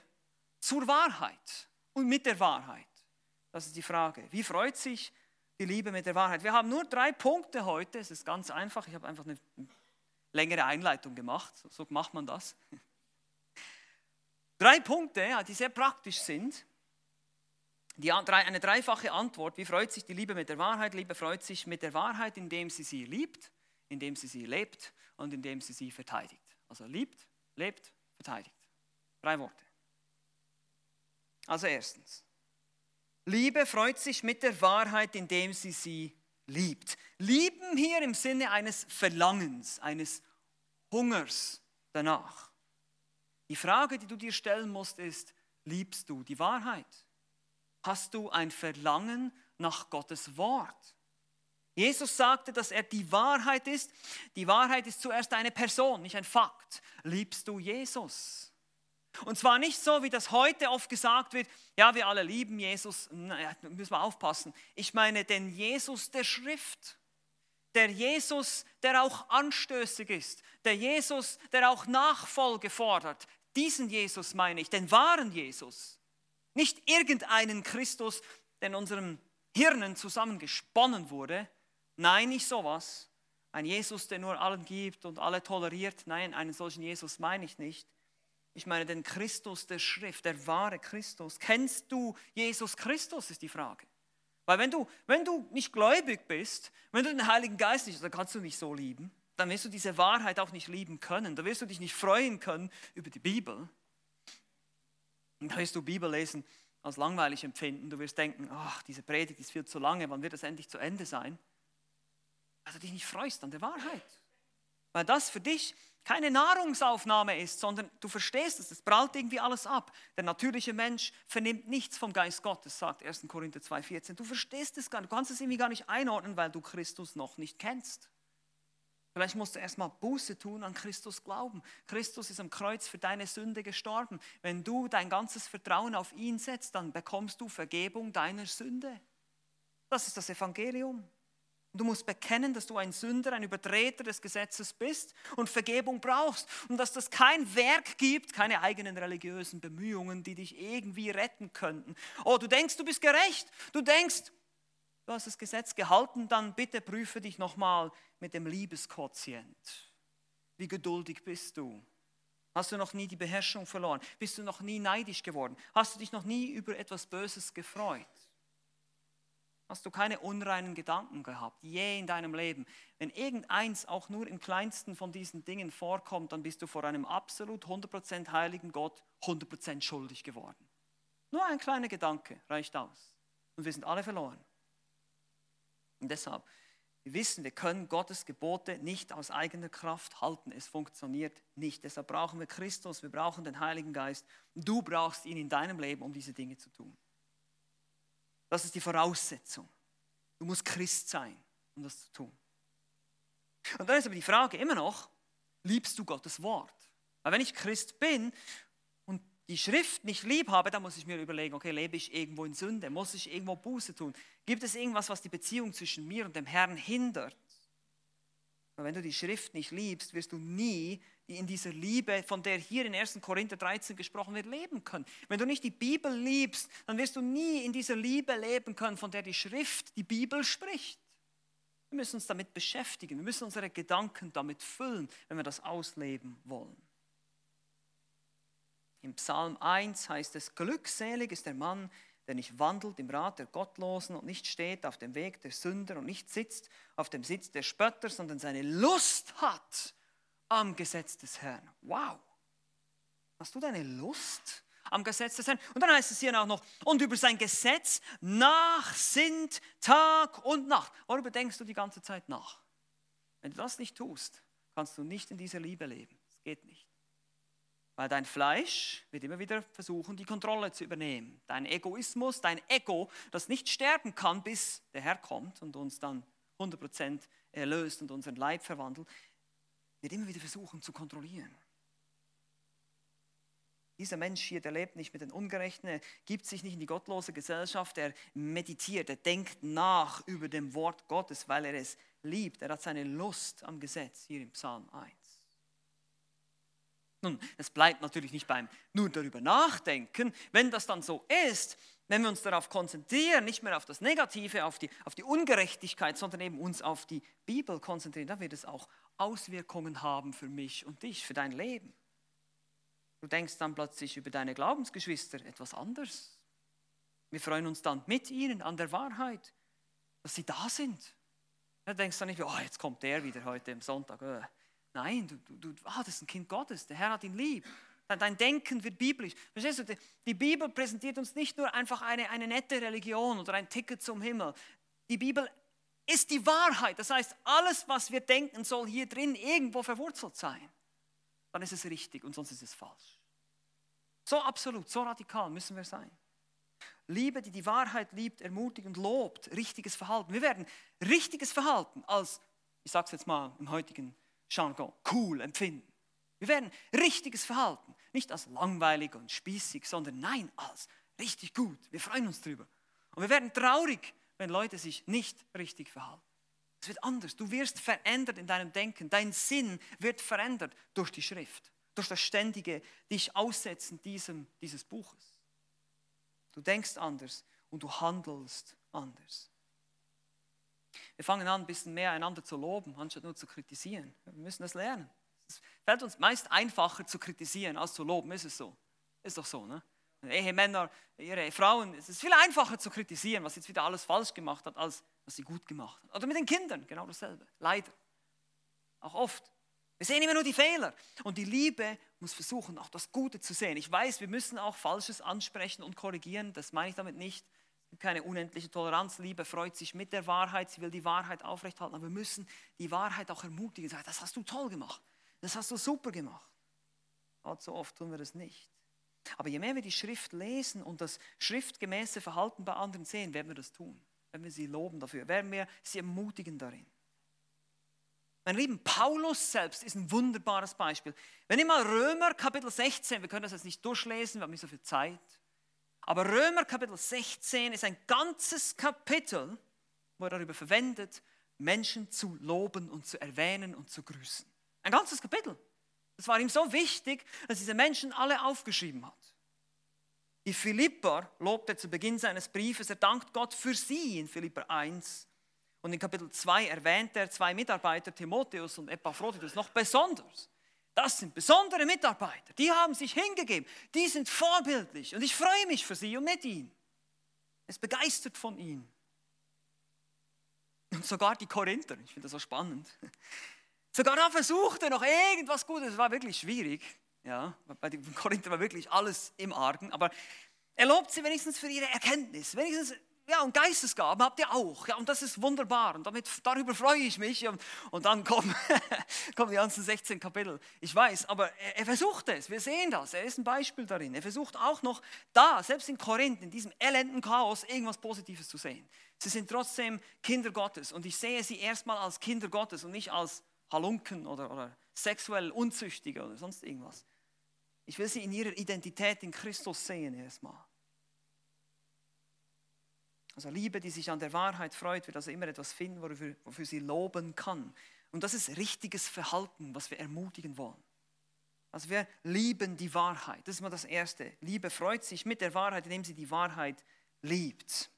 zur Wahrheit und mit der Wahrheit? Das ist die Frage. Wie freut sich die Liebe mit der Wahrheit? Wir haben nur drei Punkte heute. Es ist ganz einfach. Ich habe einfach eine längere Einleitung gemacht. So macht man das. Drei Punkte, die sehr praktisch sind. Die, eine dreifache Antwort. Wie freut sich die Liebe mit der Wahrheit? Liebe freut sich mit der Wahrheit, indem sie sie liebt, indem sie sie lebt und indem sie sie verteidigt. Also liebt, lebt, verteidigt. Drei Worte. Also erstens, Liebe freut sich mit der Wahrheit, indem sie sie liebt. Lieben hier im Sinne eines Verlangens, eines Hungers danach. Die Frage, die du dir stellen musst, ist, liebst du die Wahrheit? Hast du ein Verlangen nach Gottes Wort? Jesus sagte, dass er die Wahrheit ist. Die Wahrheit ist zuerst eine Person, nicht ein Fakt. Liebst du Jesus? Und zwar nicht so, wie das heute oft gesagt wird, ja, wir alle lieben Jesus, naja, müssen wir aufpassen. Ich meine den Jesus der Schrift, der Jesus, der auch anstößig ist, der Jesus, der auch Nachfolge fordert. Diesen Jesus meine ich, den wahren Jesus. Nicht irgendeinen Christus, der in unserem Hirnen zusammengesponnen wurde, Nein, nicht sowas. Ein Jesus, der nur allen gibt und alle toleriert. Nein, einen solchen Jesus meine ich nicht. Ich meine den Christus der Schrift, der wahre Christus. Kennst du Jesus Christus, ist die Frage. Weil wenn du, wenn du nicht gläubig bist, wenn du den Heiligen Geist nicht, dann kannst du nicht so lieben. Dann wirst du diese Wahrheit auch nicht lieben können. Da wirst du dich nicht freuen können über die Bibel. Und dann wirst du Bibel lesen als langweilig empfinden. Du wirst denken, ach, diese Predigt ist viel zu lange, wann wird das endlich zu Ende sein? Weil du dich nicht freust an der Wahrheit. Weil das für dich keine Nahrungsaufnahme ist, sondern du verstehst es, es prallt irgendwie alles ab. Der natürliche Mensch vernimmt nichts vom Geist Gottes, sagt 1. Korinther 2,14. Du verstehst es gar nicht, du kannst es irgendwie gar nicht einordnen, weil du Christus noch nicht kennst. Vielleicht musst du erstmal Buße tun, an Christus glauben. Christus ist am Kreuz für deine Sünde gestorben. Wenn du dein ganzes Vertrauen auf ihn setzt, dann bekommst du Vergebung deiner Sünde. Das ist das Evangelium. Du musst bekennen, dass du ein Sünder, ein Übertreter des Gesetzes bist und Vergebung brauchst und dass das kein Werk gibt, keine eigenen religiösen Bemühungen, die dich irgendwie retten könnten. Oh, du denkst, du bist gerecht. Du denkst, du hast das Gesetz gehalten, dann bitte prüfe dich nochmal mit dem Liebesquotient. Wie geduldig bist du? Hast du noch nie die Beherrschung verloren? Bist du noch nie neidisch geworden? Hast du dich noch nie über etwas Böses gefreut? Hast du keine unreinen Gedanken gehabt, je in deinem Leben? Wenn irgendeins auch nur im kleinsten von diesen Dingen vorkommt, dann bist du vor einem absolut 100% heiligen Gott 100% schuldig geworden. Nur ein kleiner Gedanke reicht aus. Und wir sind alle verloren. Und deshalb, wir wissen, wir können Gottes Gebote nicht aus eigener Kraft halten. Es funktioniert nicht. Deshalb brauchen wir Christus, wir brauchen den Heiligen Geist. Du brauchst ihn in deinem Leben, um diese Dinge zu tun. Das ist die Voraussetzung. Du musst Christ sein, um das zu tun. Und dann ist aber die Frage immer noch, liebst du Gottes Wort? Weil wenn ich Christ bin und die Schrift nicht lieb habe, dann muss ich mir überlegen, okay, lebe ich irgendwo in Sünde? Muss ich irgendwo Buße tun? Gibt es irgendwas, was die Beziehung zwischen mir und dem Herrn hindert? Weil wenn du die Schrift nicht liebst, wirst du nie in dieser Liebe, von der hier in 1. Korinther 13 gesprochen wird, leben können. Wenn du nicht die Bibel liebst, dann wirst du nie in dieser Liebe leben können, von der die Schrift, die Bibel spricht. Wir müssen uns damit beschäftigen, wir müssen unsere Gedanken damit füllen, wenn wir das ausleben wollen. Im Psalm 1 heißt es, glückselig ist der Mann, der nicht wandelt im Rat der Gottlosen und nicht steht auf dem Weg der Sünder und nicht sitzt auf dem Sitz der Spötter, sondern seine Lust hat am Gesetz des Herrn. Wow. Hast du deine Lust am Gesetz des Herrn? Und dann heißt es hier auch noch, und über sein Gesetz nachsinnt Tag und Nacht. Worüber denkst du die ganze Zeit nach? Wenn du das nicht tust, kannst du nicht in dieser Liebe leben. Das geht nicht. Weil dein Fleisch wird immer wieder versuchen, die Kontrolle zu übernehmen. Dein Egoismus, dein Ego, das nicht sterben kann, bis der Herr kommt und uns dann 100% erlöst und unseren Leib verwandelt, wird immer wieder versuchen zu kontrollieren. Dieser Mensch hier, der lebt nicht mit den Ungerechten, er gibt sich nicht in die gottlose Gesellschaft, er meditiert, er denkt nach über dem Wort Gottes, weil er es liebt. Er hat seine Lust am Gesetz hier im Psalm 1. Nun, es bleibt natürlich nicht beim nur darüber nachdenken. Wenn das dann so ist, wenn wir uns darauf konzentrieren, nicht mehr auf das Negative, auf die, auf die Ungerechtigkeit, sondern eben uns auf die Bibel konzentrieren, dann wird es auch Auswirkungen haben für mich und dich, für dein Leben. Du denkst dann plötzlich über deine Glaubensgeschwister etwas anders. Wir freuen uns dann mit ihnen an der Wahrheit, dass sie da sind. Du denkst dann nicht, oh, jetzt kommt der wieder heute am Sonntag. Nein, du, du, ah, das ist ein Kind Gottes, der Herr hat ihn lieb. Dein Denken wird biblisch. Verstehst du, die Bibel präsentiert uns nicht nur einfach eine, eine nette Religion oder ein Ticket zum Himmel. Die Bibel ist die Wahrheit. Das heißt, alles, was wir denken, soll hier drin irgendwo verwurzelt sein. Dann ist es richtig und sonst ist es falsch. So absolut, so radikal müssen wir sein. Liebe, die die Wahrheit liebt, ermutigt und lobt, richtiges Verhalten. Wir werden richtiges Verhalten als, ich sage es jetzt mal im heutigen Jargon, cool empfinden. Wir werden richtiges Verhalten, nicht als langweilig und spießig, sondern nein, als richtig gut. Wir freuen uns drüber. Und wir werden traurig, wenn Leute sich nicht richtig verhalten. Es wird anders. Du wirst verändert in deinem Denken. Dein Sinn wird verändert durch die Schrift, durch das ständige dich aussetzen diesem, dieses Buches. Du denkst anders und du handelst anders. Wir fangen an, ein bisschen mehr einander zu loben, anstatt nur zu kritisieren. Wir müssen das lernen. Es fällt uns meist einfacher zu kritisieren als zu loben, ist es so? Ist doch so, ne? Ehemänner, ihre Frauen, es ist viel einfacher zu kritisieren, was jetzt wieder alles falsch gemacht hat, als was sie gut gemacht hat. Oder mit den Kindern, genau dasselbe. Leider. Auch oft. Wir sehen immer nur die Fehler. Und die Liebe muss versuchen, auch das Gute zu sehen. Ich weiß, wir müssen auch Falsches ansprechen und korrigieren. Das meine ich damit nicht. Keine unendliche Toleranz. Liebe freut sich mit der Wahrheit. Sie will die Wahrheit aufrechthalten. Aber wir müssen die Wahrheit auch ermutigen. Sagen, das hast du toll gemacht. Das hast du super gemacht. Allzu oft tun wir das nicht. Aber je mehr wir die Schrift lesen und das schriftgemäße Verhalten bei anderen sehen, werden wir das tun. Werden wir sie loben dafür, werden wir sie ermutigen darin. Mein Lieben, Paulus selbst ist ein wunderbares Beispiel. Wenn ihr mal Römer Kapitel 16, wir können das jetzt nicht durchlesen, wir haben nicht so viel Zeit, aber Römer Kapitel 16 ist ein ganzes Kapitel, wo er darüber verwendet, Menschen zu loben und zu erwähnen und zu grüßen. Ein ganzes Kapitel. Das war ihm so wichtig, dass diese Menschen alle aufgeschrieben hat. Die Philipper lobt er zu Beginn seines Briefes, er dankt Gott für sie in Philipper 1. Und in Kapitel 2 erwähnt er zwei Mitarbeiter, Timotheus und Epaphroditus, noch besonders. Das sind besondere Mitarbeiter, die haben sich hingegeben, die sind vorbildlich und ich freue mich für sie und mit ihnen. Es begeistert von ihnen. Und sogar die Korinther, ich finde das so spannend. Sogar da versuchte noch irgendwas Gutes, es war wirklich schwierig. Ja, bei den Korinther war wirklich alles im Argen, aber er lobt sie wenigstens für ihre Erkenntnis, wenigstens ja, und Geistesgaben habt ihr auch. Ja, und das ist wunderbar. Und damit, darüber freue ich mich. Und, und dann kommen, *laughs* kommen die ganzen 16 Kapitel. Ich weiß, aber er, er, versucht es. Wir sehen das. Er ist ein Beispiel darin. Er versucht auch noch da, selbst in Korinth, in diesem elenden Chaos, irgendwas Positives zu sehen. Sie sind trotzdem Kinder Gottes. Und ich sehe sie erstmal als Kinder Gottes und nicht als Halunken oder, oder sexuell Unzüchtige oder sonst irgendwas. Ich will sie in ihrer Identität in Christus sehen erstmal. Also Liebe, die sich an der Wahrheit freut, wird also immer etwas finden, wofür, wofür sie loben kann. Und das ist richtiges Verhalten, was wir ermutigen wollen. Also wir lieben die Wahrheit. Das ist mal das Erste. Liebe freut sich mit der Wahrheit, indem sie die Wahrheit liebt.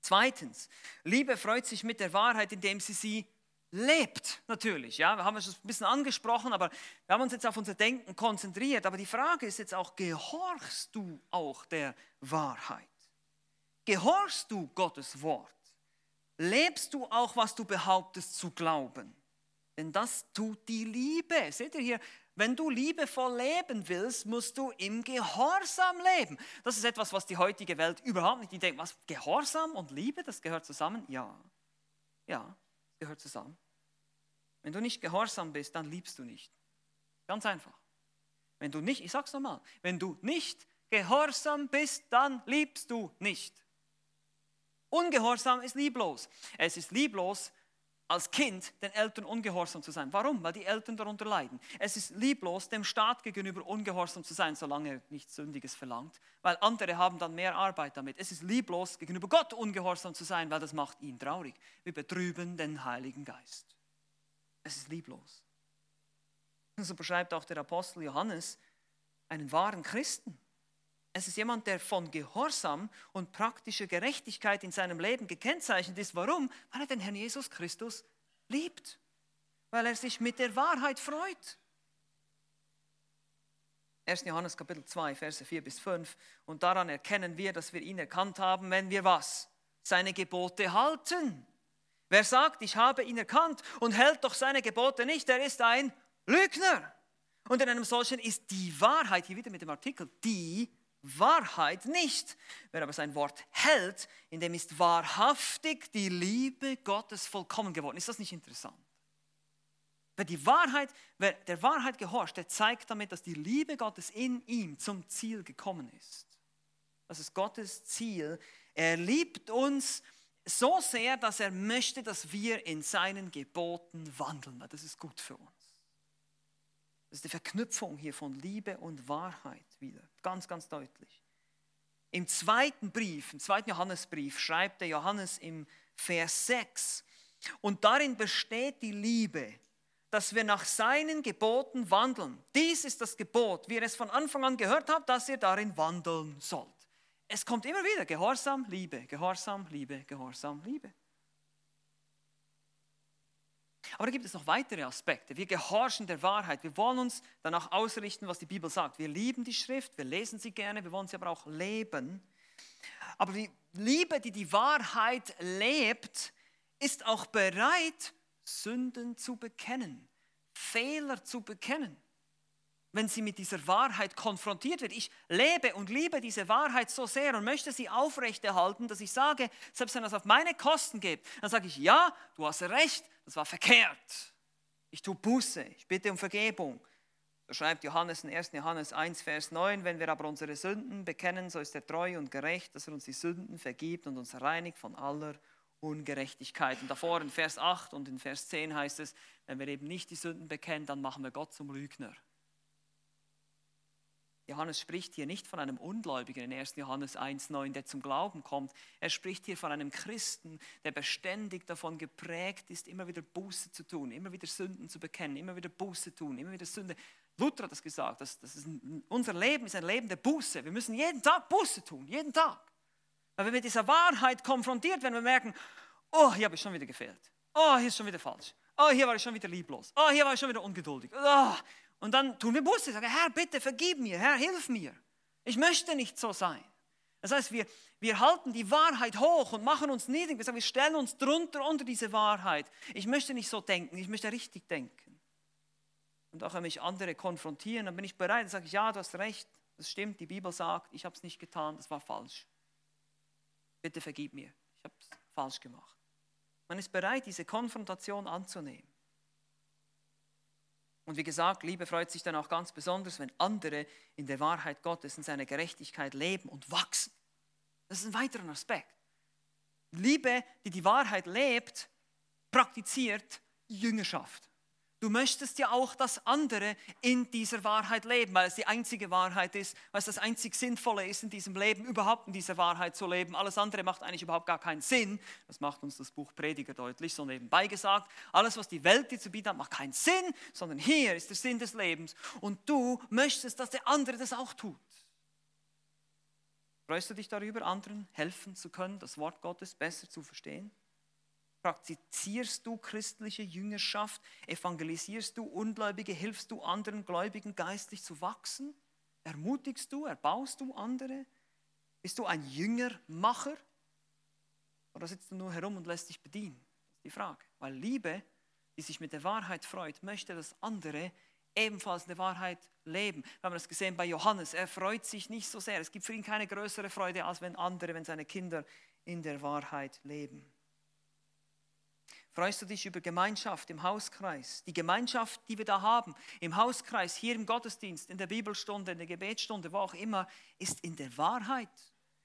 Zweitens, Liebe freut sich mit der Wahrheit, indem sie sie lebt, natürlich. Ja, wir haben es ein bisschen angesprochen, aber wir haben uns jetzt auf unser Denken konzentriert. Aber die Frage ist jetzt auch, gehorchst du auch der Wahrheit? Gehorchst du Gottes Wort? Lebst du auch, was du behauptest zu glauben? Denn das tut die Liebe. Seht ihr hier, wenn du liebevoll leben willst, musst du im Gehorsam leben. Das ist etwas, was die heutige Welt überhaupt nicht. Die denkt, was, Gehorsam und Liebe, das gehört zusammen? Ja. Ja, gehört zusammen. Wenn du nicht gehorsam bist, dann liebst du nicht. Ganz einfach. Wenn du nicht, ich sag's nochmal, wenn du nicht gehorsam bist, dann liebst du nicht. Ungehorsam ist lieblos. Es ist lieblos, als Kind den Eltern ungehorsam zu sein. Warum? Weil die Eltern darunter leiden. Es ist lieblos, dem Staat gegenüber ungehorsam zu sein, solange er nichts Sündiges verlangt, weil andere haben dann mehr Arbeit damit. Es ist lieblos, gegenüber Gott ungehorsam zu sein, weil das macht ihn traurig. Wir betrüben den Heiligen Geist. Es ist lieblos. So beschreibt auch der Apostel Johannes einen wahren Christen. Es ist jemand, der von Gehorsam und praktischer Gerechtigkeit in seinem Leben gekennzeichnet ist. Warum? Weil er den Herrn Jesus Christus liebt. Weil er sich mit der Wahrheit freut. 1. Johannes Kapitel 2, Verse 4 bis 5. Und daran erkennen wir, dass wir ihn erkannt haben, wenn wir was? Seine Gebote halten. Wer sagt, ich habe ihn erkannt und hält doch seine Gebote nicht, der ist ein Lügner. Und in einem solchen ist die Wahrheit, hier wieder mit dem Artikel, die Wahrheit nicht. Wer aber sein Wort hält, in dem ist wahrhaftig die Liebe Gottes vollkommen geworden. Ist das nicht interessant? Wer die Wahrheit, wer der Wahrheit gehorcht, der zeigt damit, dass die Liebe Gottes in ihm zum Ziel gekommen ist. Das ist Gottes Ziel. Er liebt uns so sehr, dass er möchte, dass wir in seinen Geboten wandeln. Das ist gut für uns. Das ist die Verknüpfung hier von Liebe und Wahrheit wieder. Ganz, ganz deutlich. Im zweiten Brief, im zweiten Johannesbrief, schreibt der Johannes im Vers 6, und darin besteht die Liebe, dass wir nach seinen Geboten wandeln. Dies ist das Gebot, wie ihr es von Anfang an gehört habt, dass ihr darin wandeln sollt. Es kommt immer wieder Gehorsam, Liebe, Gehorsam, Liebe, Gehorsam, Liebe. Aber da gibt es noch weitere Aspekte. Wir gehorchen der Wahrheit. Wir wollen uns danach ausrichten, was die Bibel sagt. Wir lieben die Schrift, wir lesen sie gerne, wir wollen sie aber auch leben. Aber die Liebe, die die Wahrheit lebt, ist auch bereit, Sünden zu bekennen, Fehler zu bekennen. Wenn sie mit dieser Wahrheit konfrontiert wird. Ich lebe und liebe diese Wahrheit so sehr und möchte sie aufrechterhalten, dass ich sage, selbst wenn das auf meine Kosten geht, dann sage ich, ja, du hast recht, das war verkehrt. Ich tue Buße, ich bitte um Vergebung. So schreibt Johannes in 1. Johannes 1, Vers 9, wenn wir aber unsere Sünden bekennen, so ist er treu und gerecht, dass er uns die Sünden vergibt und uns reinigt von aller Ungerechtigkeit. Und davor in Vers 8 und in Vers 10 heißt es, wenn wir eben nicht die Sünden bekennen, dann machen wir Gott zum Lügner. Johannes spricht hier nicht von einem Ungläubigen in 1. Johannes 1,9, der zum Glauben kommt. Er spricht hier von einem Christen, der beständig davon geprägt ist, immer wieder Buße zu tun, immer wieder Sünden zu bekennen, immer wieder Buße tun, immer wieder Sünde. Luther hat das gesagt, das, das ist ein, unser Leben ist ein Leben der Buße. Wir müssen jeden Tag Buße tun, jeden Tag. Weil wenn wir mit dieser Wahrheit konfrontiert werden, wir merken, oh, hier habe ich schon wieder gefehlt. Oh, hier ist schon wieder falsch. Oh, hier war ich schon wieder lieblos. Oh, hier war ich schon wieder ungeduldig. Oh, und dann tun wir Buße, sagen, Herr, bitte vergib mir, Herr, hilf mir. Ich möchte nicht so sein. Das heißt, wir, wir halten die Wahrheit hoch und machen uns niedrig. Wir, sagen, wir stellen uns drunter unter diese Wahrheit. Ich möchte nicht so denken, ich möchte richtig denken. Und auch wenn mich andere konfrontieren, dann bin ich bereit, dann sage ja, du hast recht, das stimmt, die Bibel sagt, ich habe es nicht getan, das war falsch. Bitte vergib mir, ich habe es falsch gemacht. Man ist bereit, diese Konfrontation anzunehmen. Und wie gesagt, Liebe freut sich dann auch ganz besonders, wenn andere in der Wahrheit Gottes, in seiner Gerechtigkeit leben und wachsen. Das ist ein weiterer Aspekt. Liebe, die die Wahrheit lebt, praktiziert Jüngerschaft. Du möchtest ja auch, dass andere in dieser Wahrheit leben, weil es die einzige Wahrheit ist, weil es das einzig Sinnvolle ist in diesem Leben, überhaupt in dieser Wahrheit zu leben. Alles andere macht eigentlich überhaupt gar keinen Sinn. Das macht uns das Buch Prediger deutlich, so nebenbei gesagt. Alles, was die Welt dir zu bieten hat, macht keinen Sinn, sondern hier ist der Sinn des Lebens. Und du möchtest, dass der andere das auch tut. Freust du dich darüber, anderen helfen zu können, das Wort Gottes besser zu verstehen? Praktizierst du christliche Jüngerschaft? Evangelisierst du Ungläubige? Hilfst du anderen Gläubigen geistlich zu wachsen? Ermutigst du? Erbaust du andere? Bist du ein Jüngermacher? Oder sitzt du nur herum und lässt dich bedienen? Das ist die Frage. Weil Liebe, die sich mit der Wahrheit freut, möchte, dass andere ebenfalls in der Wahrheit leben. Wir haben das gesehen bei Johannes. Er freut sich nicht so sehr. Es gibt für ihn keine größere Freude, als wenn andere, wenn seine Kinder in der Wahrheit leben. Freust du dich über Gemeinschaft im Hauskreis? Die Gemeinschaft, die wir da haben, im Hauskreis, hier im Gottesdienst, in der Bibelstunde, in der Gebetsstunde, wo auch immer, ist in der Wahrheit.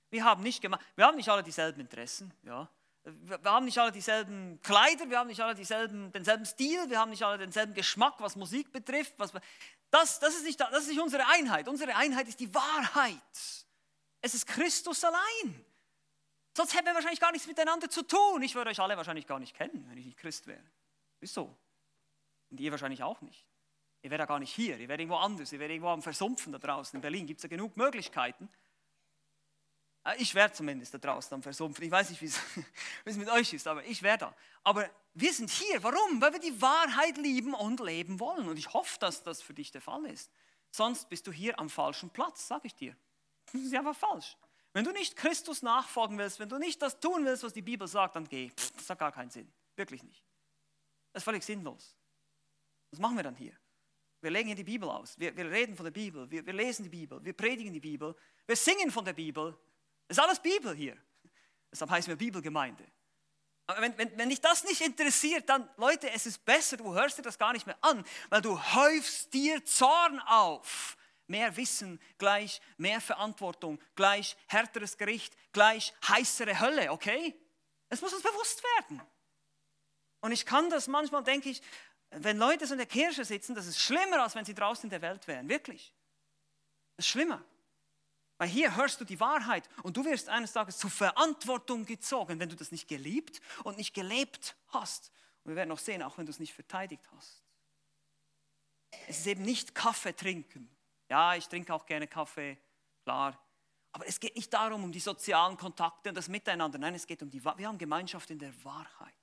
Wir haben nicht, wir haben nicht alle dieselben Interessen, ja. Wir haben nicht alle dieselben Kleider, wir haben nicht alle dieselben, denselben Stil, wir haben nicht alle denselben Geschmack, was Musik betrifft. Was, das, das, ist nicht, das ist nicht unsere Einheit. Unsere Einheit ist die Wahrheit. Es ist Christus allein. Sonst hätten wir wahrscheinlich gar nichts miteinander zu tun. Ich würde euch alle wahrscheinlich gar nicht kennen, wenn ich nicht Christ wäre. Ist so. Und ihr wahrscheinlich auch nicht. Ihr wärt ja gar nicht hier, ihr wärt irgendwo anders, ihr wärt irgendwo am Versumpfen da draußen. In Berlin gibt es ja genug Möglichkeiten. Äh, ich wäre zumindest da draußen am Versumpfen. Ich weiß nicht, wie *laughs* es mit euch ist, aber ich wäre da. Aber wir sind hier. Warum? Weil wir die Wahrheit lieben und leben wollen. Und ich hoffe, dass das für dich der Fall ist. Sonst bist du hier am falschen Platz, sage ich dir. Das ist einfach falsch. Wenn du nicht Christus nachfolgen willst, wenn du nicht das tun willst, was die Bibel sagt, dann geh. Pff, das hat gar keinen Sinn. Wirklich nicht. Das ist völlig sinnlos. Was machen wir dann hier? Wir legen hier die Bibel aus. Wir, wir reden von der Bibel. Wir, wir, lesen die Bibel. Wir predigen die Bibel. Wir singen von der Bibel. Es ist alles Bibel hier. Deshalb heißen wir Bibelgemeinde. Wenn, wenn, wenn dich das nicht interessiert, dann, Leute, es ist besser, du hörst dir das gar nicht mehr an, weil du häufst dir Zorn auf mehr Wissen gleich mehr Verantwortung, gleich härteres Gericht, gleich heißere Hölle, okay? Es muss uns bewusst werden. Und ich kann das manchmal, denke ich, wenn Leute so in der Kirche sitzen, das ist schlimmer, als wenn sie draußen in der Welt wären, wirklich. Das ist schlimmer. Weil hier hörst du die Wahrheit und du wirst eines Tages zur Verantwortung gezogen, wenn du das nicht geliebt und nicht gelebt hast. Und wir werden noch sehen, auch wenn du es nicht verteidigt hast. Es ist eben nicht Kaffee trinken, ja, ich trinke auch gerne Kaffee, klar. Aber es geht nicht darum, um die sozialen Kontakte und das Miteinander. Nein, es geht um die, wir haben Gemeinschaft in der Wahrheit.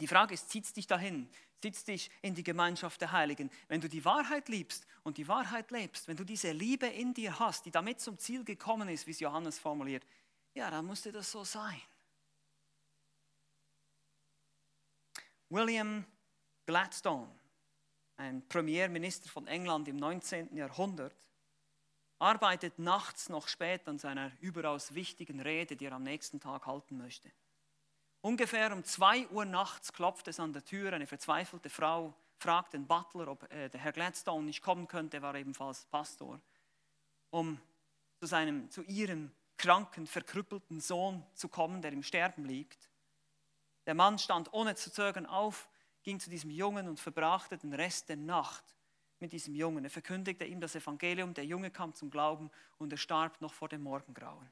Die Frage ist, zieht es dich dahin? Zieht es dich in die Gemeinschaft der Heiligen? Wenn du die Wahrheit liebst und die Wahrheit lebst, wenn du diese Liebe in dir hast, die damit zum Ziel gekommen ist, wie es Johannes formuliert, ja, dann musste das so sein. William Gladstone ein Premierminister von England im 19. Jahrhundert, arbeitet nachts noch spät an seiner überaus wichtigen Rede, die er am nächsten Tag halten möchte. Ungefähr um 2 Uhr nachts klopft es an der Tür. Eine verzweifelte Frau fragt den Butler, ob äh, der Herr Gladstone nicht kommen könnte. Er war ebenfalls Pastor, um zu, seinem, zu ihrem kranken, verkrüppelten Sohn zu kommen, der im Sterben liegt. Der Mann stand ohne zu zögern auf, ging zu diesem Jungen und verbrachte den Rest der Nacht mit diesem Jungen. Er verkündigte ihm das Evangelium, der Junge kam zum Glauben und er starb noch vor dem Morgengrauen.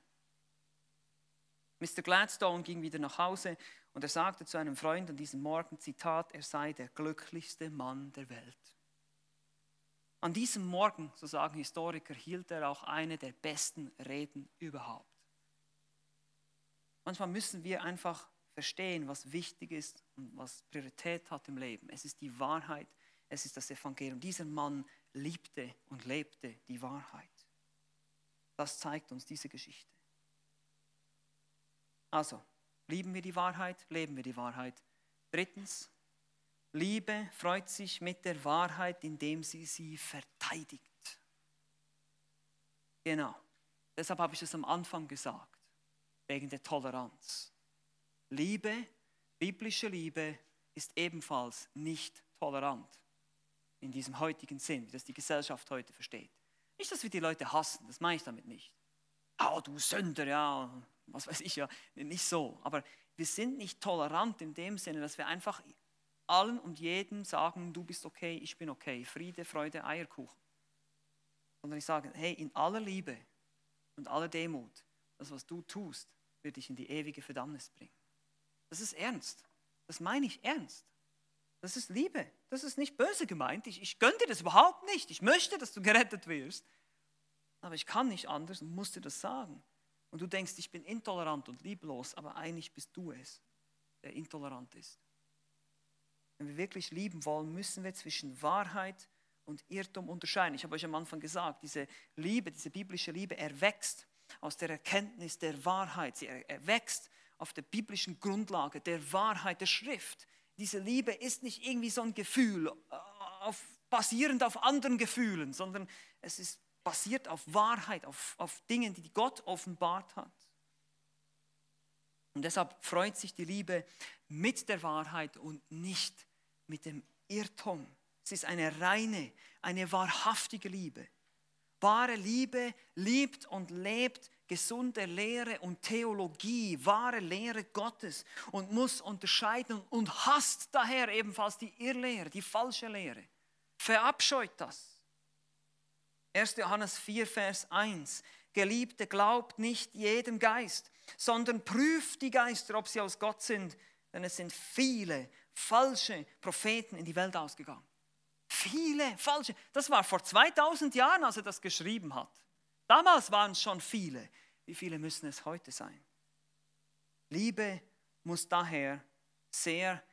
Mr. Gladstone ging wieder nach Hause und er sagte zu einem Freund an diesem Morgen, Zitat, er sei der glücklichste Mann der Welt. An diesem Morgen, so sagen Historiker, hielt er auch eine der besten Reden überhaupt. Manchmal müssen wir einfach verstehen, was wichtig ist und was Priorität hat im Leben. Es ist die Wahrheit, es ist das Evangelium. Dieser Mann liebte und lebte die Wahrheit. Das zeigt uns diese Geschichte. Also, lieben wir die Wahrheit, leben wir die Wahrheit. Drittens, Liebe freut sich mit der Wahrheit, indem sie sie verteidigt. Genau. Deshalb habe ich es am Anfang gesagt, wegen der Toleranz. Liebe, biblische Liebe ist ebenfalls nicht tolerant in diesem heutigen Sinn, wie das die Gesellschaft heute versteht. Nicht, dass wir die Leute hassen, das meine ich damit nicht. Oh, du Sünder, ja, was weiß ich ja, nicht so. Aber wir sind nicht tolerant in dem Sinne, dass wir einfach allen und jedem sagen, du bist okay, ich bin okay, Friede, Freude, Eierkuchen. Sondern ich sage, hey, in aller Liebe und aller Demut, das, was du tust, wird dich in die ewige Verdammnis bringen. Das ist ernst. Das meine ich ernst. Das ist Liebe. Das ist nicht böse gemeint. Ich, ich gönne dir das überhaupt nicht. Ich möchte, dass du gerettet wirst. Aber ich kann nicht anders und muss dir das sagen. Und du denkst, ich bin intolerant und lieblos, aber eigentlich bist du es, der intolerant ist. Wenn wir wirklich lieben wollen, müssen wir zwischen Wahrheit und Irrtum unterscheiden. Ich habe euch am Anfang gesagt, diese Liebe, diese biblische Liebe erwächst aus der Erkenntnis der Wahrheit. Sie erwächst auf der biblischen Grundlage der Wahrheit der Schrift. Diese Liebe ist nicht irgendwie so ein Gefühl, äh, auf, basierend auf anderen Gefühlen, sondern es ist basiert auf Wahrheit, auf, auf Dingen, die Gott offenbart hat. Und deshalb freut sich die Liebe mit der Wahrheit und nicht mit dem Irrtum. Es ist eine reine, eine wahrhaftige Liebe. Wahre Liebe liebt und lebt gesunde Lehre und Theologie, wahre Lehre Gottes und muss unterscheiden und hasst daher ebenfalls die Irrlehre, die falsche Lehre. Verabscheut das. 1. Johannes 4, Vers 1. Geliebte, glaubt nicht jedem Geist, sondern prüft die Geister, ob sie aus Gott sind, denn es sind viele falsche Propheten in die Welt ausgegangen. Viele falsche. Das war vor 2000 Jahren, als er das geschrieben hat. Damals waren es schon viele. Wie viele müssen es heute sein? Liebe muss daher sehr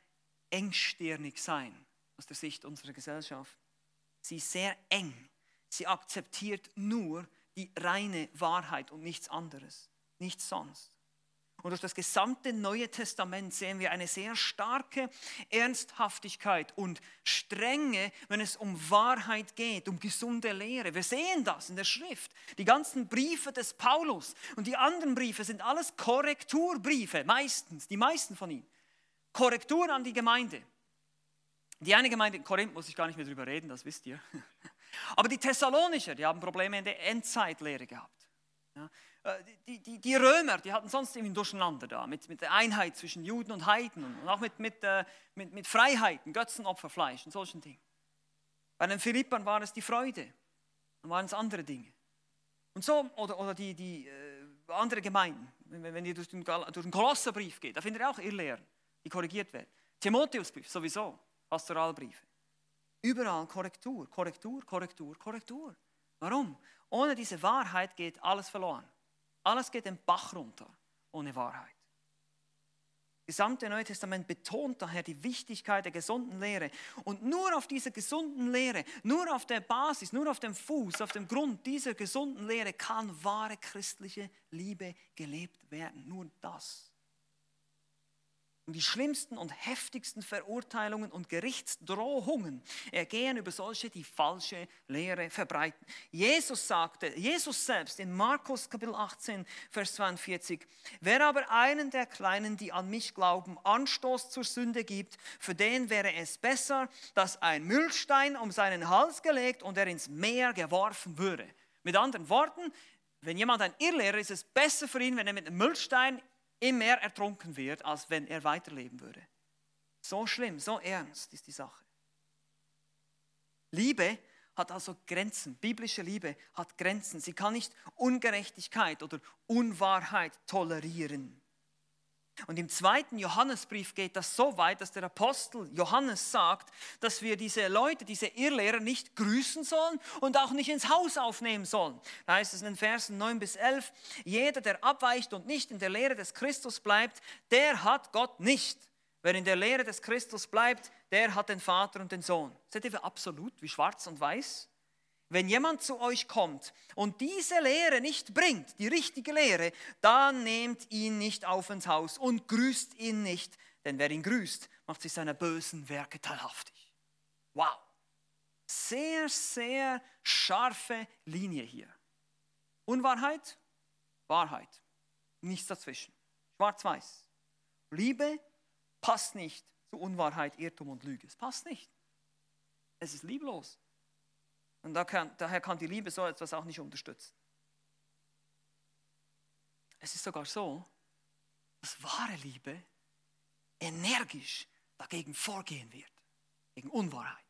engstirnig sein aus der Sicht unserer Gesellschaft. Sie ist sehr eng. Sie akzeptiert nur die reine Wahrheit und nichts anderes, nichts sonst. Und durch das gesamte Neue Testament sehen wir eine sehr starke Ernsthaftigkeit und Strenge, wenn es um Wahrheit geht, um gesunde Lehre. Wir sehen das in der Schrift. Die ganzen Briefe des Paulus und die anderen Briefe sind alles Korrekturbriefe, meistens, die meisten von ihnen. Korrektur an die Gemeinde. Die eine Gemeinde in Korinth muss ich gar nicht mehr drüber reden, das wisst ihr. *laughs* Aber die Thessalonicher, die haben Probleme in der Endzeitlehre gehabt. Ja, die, die, die, Römer, die hatten sonst irgendwie ein Durcheinander da, mit, mit der Einheit zwischen Juden und Heiden und auch mit, mit, äh, mit, mit Freiheiten, Götzenopferfleisch und solchen Dingen. Bei den Philippern war es die Freude, dann waren es andere Dinge. Und so, oder, oder die, die äh, andere Gemeinden, wenn, wenn ihr durch den, durch den Kolosserbrief geht, da findet ihr auch Irrlehren, die korrigiert werden. Timotheusbrief sowieso, Pastoralbriefe. Überall Korrektur, Korrektur, Korrektur, Korrektur. Warum? Ohne diese Wahrheit geht alles verloren. Alles geht den Bach runter ohne Wahrheit. Das gesamte Neue Testament betont daher die Wichtigkeit der gesunden Lehre. Und nur auf dieser gesunden Lehre, nur auf der Basis, nur auf dem Fuß, auf dem Grund dieser gesunden Lehre kann wahre christliche Liebe gelebt werden. Nur das. Und die schlimmsten und heftigsten Verurteilungen und Gerichtsdrohungen ergehen über solche, die falsche Lehre verbreiten. Jesus sagte, Jesus selbst in Markus Kapitel 18, Vers 42, wer aber einen der Kleinen, die an mich glauben, Anstoß zur Sünde gibt, für den wäre es besser, dass ein Müllstein um seinen Hals gelegt und er ins Meer geworfen würde. Mit anderen Worten, wenn jemand ein Irrlehrer ist, ist es besser für ihn, wenn er mit einem Müllstein im Meer ertrunken wird, als wenn er weiterleben würde. So schlimm, so ernst ist die Sache. Liebe hat also Grenzen. Biblische Liebe hat Grenzen. Sie kann nicht Ungerechtigkeit oder Unwahrheit tolerieren. Und im zweiten Johannesbrief geht das so weit, dass der Apostel Johannes sagt, dass wir diese Leute, diese Irrlehrer nicht grüßen sollen und auch nicht ins Haus aufnehmen sollen. Da heißt es in den Versen 9 bis 11, jeder, der abweicht und nicht in der Lehre des Christus bleibt, der hat Gott nicht. Wer in der Lehre des Christus bleibt, der hat den Vater und den Sohn. Seht ihr, wie absolut, wie schwarz und weiß? Wenn jemand zu euch kommt und diese Lehre nicht bringt, die richtige Lehre, dann nehmt ihn nicht auf ins Haus und grüßt ihn nicht, denn wer ihn grüßt, macht sich seiner bösen Werke teilhaftig. Wow. Sehr, sehr scharfe Linie hier. Unwahrheit, Wahrheit. Nichts dazwischen. Schwarz-Weiß. Liebe passt nicht zu Unwahrheit, Irrtum und Lüge. Es passt nicht. Es ist lieblos. Und da kann, daher kann die Liebe so etwas auch nicht unterstützen. Es ist sogar so, dass wahre Liebe energisch dagegen vorgehen wird, gegen Unwahrheit.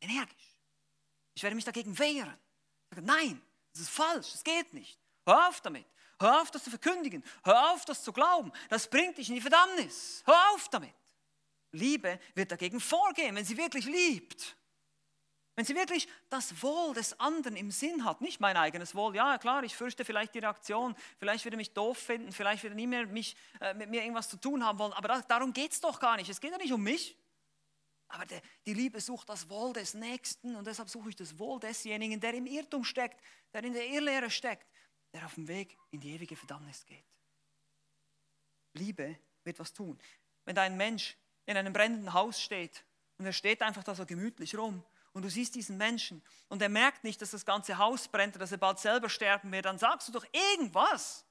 Energisch. Ich werde mich dagegen wehren. Sage, nein, das ist falsch, das geht nicht. Hör auf damit. Hör auf, das zu verkündigen. Hör auf, das zu glauben. Das bringt dich in die Verdammnis. Hör auf damit. Liebe wird dagegen vorgehen, wenn sie wirklich liebt. Wenn sie wirklich das Wohl des anderen im Sinn hat, nicht mein eigenes Wohl, ja klar, ich fürchte vielleicht die Reaktion, vielleicht würde er mich doof finden, vielleicht würde er nie mehr mich, äh, mit mir irgendwas zu tun haben wollen, aber das, darum geht es doch gar nicht. Es geht ja nicht um mich. Aber der, die Liebe sucht das Wohl des Nächsten und deshalb suche ich das Wohl desjenigen, der im Irrtum steckt, der in der Irrlehre steckt, der auf dem Weg in die ewige Verdammnis geht. Liebe wird was tun. Wenn da ein Mensch in einem brennenden Haus steht und er steht einfach da so gemütlich rum und du siehst diesen Menschen und er merkt nicht, dass das ganze Haus brennt, dass er bald selber sterben wird, dann sagst du doch irgendwas.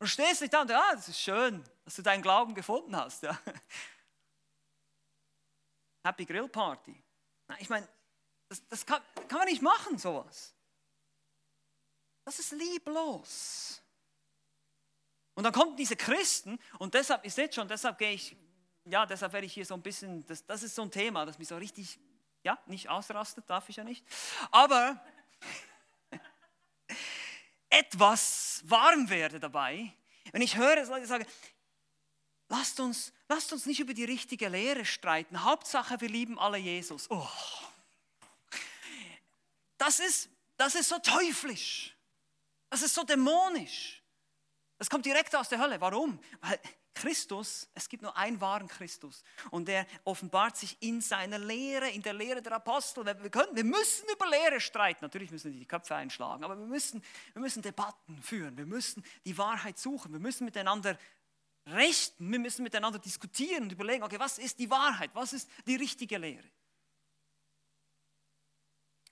Und stehst nicht da und ja, das ist schön, dass du deinen Glauben gefunden hast. Ja. *laughs* Happy Grill Party. Ich meine, das, das kann, kann man nicht machen, sowas. Das ist lieblos. Und dann kommen diese Christen und deshalb, ihr seht schon, deshalb gehe ich, ja, deshalb werde ich hier so ein bisschen, das, das ist so ein Thema, das mich so richtig ja, nicht ausrastet, darf ich ja nicht. Aber *laughs* etwas warm werde dabei, wenn ich höre, dass Leute sagen, lasst uns, lasst uns nicht über die richtige Lehre streiten. Hauptsache, wir lieben alle Jesus. Oh. Das, ist, das ist so teuflisch. Das ist so dämonisch. Das kommt direkt aus der Hölle. Warum? Weil Christus, es gibt nur einen wahren Christus und der offenbart sich in seiner Lehre, in der Lehre der Apostel. Wir, können, wir müssen über Lehre streiten, natürlich müssen wir die Köpfe einschlagen, aber wir müssen, wir müssen Debatten führen, wir müssen die Wahrheit suchen, wir müssen miteinander rechten, wir müssen miteinander diskutieren und überlegen, okay, was ist die Wahrheit, was ist die richtige Lehre?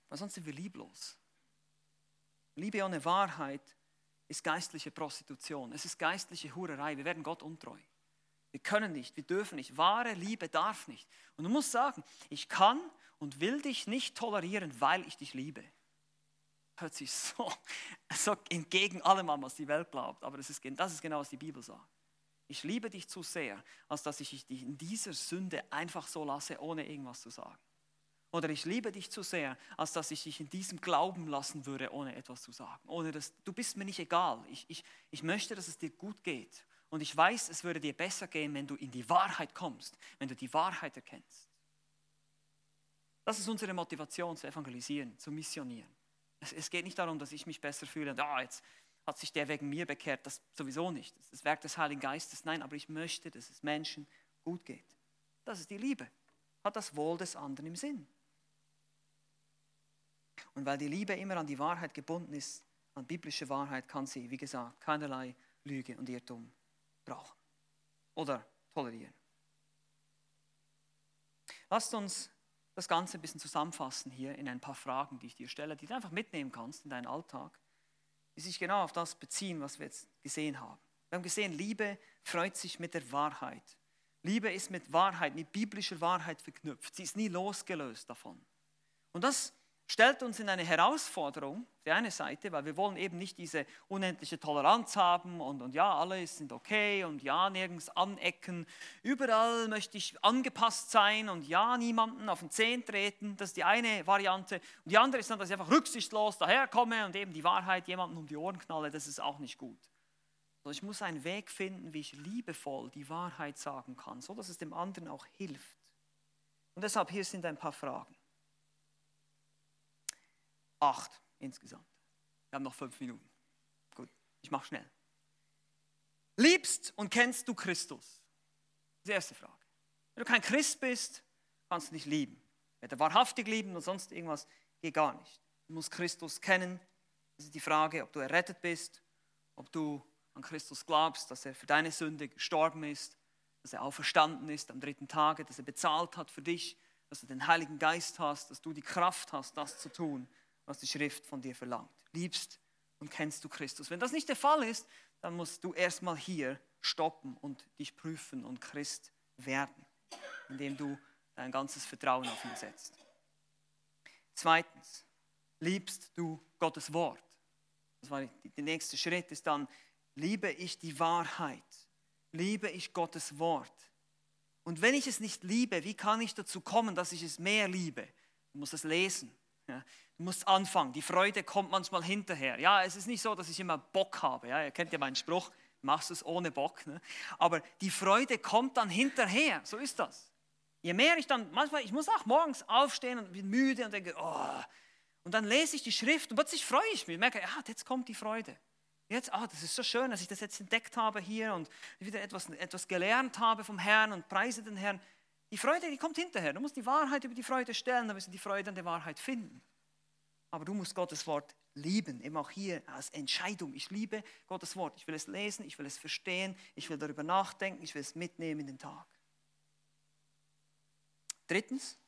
Weil sonst sind wir lieblos. Liebe ohne Wahrheit ist geistliche Prostitution. Es ist geistliche Hurerei. Wir werden Gott untreu. Wir können nicht, wir dürfen nicht. Wahre Liebe darf nicht. Und du musst sagen, ich kann und will dich nicht tolerieren, weil ich dich liebe. Hört sich so, *laughs* so entgegen allem an, was die Welt glaubt. Aber das ist, das ist genau, was die Bibel sagt. Ich liebe dich zu sehr, als dass ich dich in dieser Sünde einfach so lasse, ohne irgendwas zu sagen. Oder ich liebe dich zu sehr, als dass ich dich in diesem Glauben lassen würde, ohne etwas zu sagen. Ohne dass, du bist mir nicht egal. Ich, ich, ich möchte, dass es dir gut geht. Und ich weiß, es würde dir besser gehen, wenn du in die Wahrheit kommst, wenn du die Wahrheit erkennst. Das ist unsere Motivation zu evangelisieren, zu missionieren. Es, es geht nicht darum, dass ich mich besser fühle und ah, jetzt hat sich der wegen mir bekehrt. Das sowieso nicht. Das ist das Werk des Heiligen Geistes. Nein, aber ich möchte, dass es Menschen gut geht. Das ist die Liebe. Hat das Wohl des anderen im Sinn. Und weil die Liebe immer an die Wahrheit gebunden ist, an biblische Wahrheit, kann sie, wie gesagt, keinerlei Lüge und Irrtum brauchen oder tolerieren. Lasst uns das Ganze ein bisschen zusammenfassen hier in ein paar Fragen, die ich dir stelle, die du einfach mitnehmen kannst in deinen Alltag, die sich genau auf das beziehen, was wir jetzt gesehen haben. Wir haben gesehen, Liebe freut sich mit der Wahrheit. Liebe ist mit Wahrheit, mit biblischer Wahrheit verknüpft. Sie ist nie losgelöst davon. Und das stellt uns in eine Herausforderung, die eine Seite, weil wir wollen eben nicht diese unendliche Toleranz haben und, und ja, alle sind okay und ja, nirgends anecken. Überall möchte ich angepasst sein und ja, niemanden auf den Zehen treten. Das ist die eine Variante. Und die andere ist dann, dass ich einfach rücksichtslos daherkomme und eben die Wahrheit jemandem um die Ohren knalle. Das ist auch nicht gut. Ich muss einen Weg finden, wie ich liebevoll die Wahrheit sagen kann, so dass es dem anderen auch hilft. Und deshalb hier sind ein paar Fragen. Acht insgesamt. Wir haben noch fünf Minuten. Gut, ich mache schnell. Liebst und kennst du Christus? Die erste Frage. Wenn du kein Christ bist, kannst du nicht lieben. Weder wahrhaftig lieben und sonst irgendwas geht gar nicht. Du musst Christus kennen. Das ist die Frage, ob du errettet bist, ob du an Christus glaubst, dass er für deine Sünde gestorben ist, dass er auferstanden ist am dritten Tage, dass er bezahlt hat für dich, dass du den Heiligen Geist hast, dass du die Kraft hast, das zu tun, was die Schrift von dir verlangt. Liebst und kennst du Christus. Wenn das nicht der Fall ist, dann musst du erstmal hier stoppen und dich prüfen und Christ werden, indem du dein ganzes Vertrauen auf ihn setzt. Zweitens, liebst du Gottes Wort? Das war der nächste Schritt, ist dann, liebe ich die Wahrheit? Liebe ich Gottes Wort? Und wenn ich es nicht liebe, wie kann ich dazu kommen, dass ich es mehr liebe? Ich muss es lesen. Ja, du musst anfangen. Die Freude kommt manchmal hinterher. Ja, es ist nicht so, dass ich immer Bock habe. Ja, ihr kennt ja meinen Spruch, machst es ohne Bock. Ne? Aber die Freude kommt dann hinterher. So ist das. Je mehr ich dann, manchmal, ich muss auch morgens aufstehen und bin müde und denke, oh. Und dann lese ich die Schrift und plötzlich freue ich mich. Ich merke, ja, jetzt kommt die Freude. Jetzt, ah, das ist so schön, dass ich das jetzt entdeckt habe hier und wieder etwas, etwas gelernt habe vom Herrn und preise den Herrn. Die Freude, die kommt hinterher. Du musst die Wahrheit über die Freude stellen, dann wirst du die Freude an der Wahrheit finden. Aber du musst Gottes Wort lieben, eben auch hier als Entscheidung. Ich liebe Gottes Wort. Ich will es lesen, ich will es verstehen, ich will darüber nachdenken, ich will es mitnehmen in den Tag. Drittens,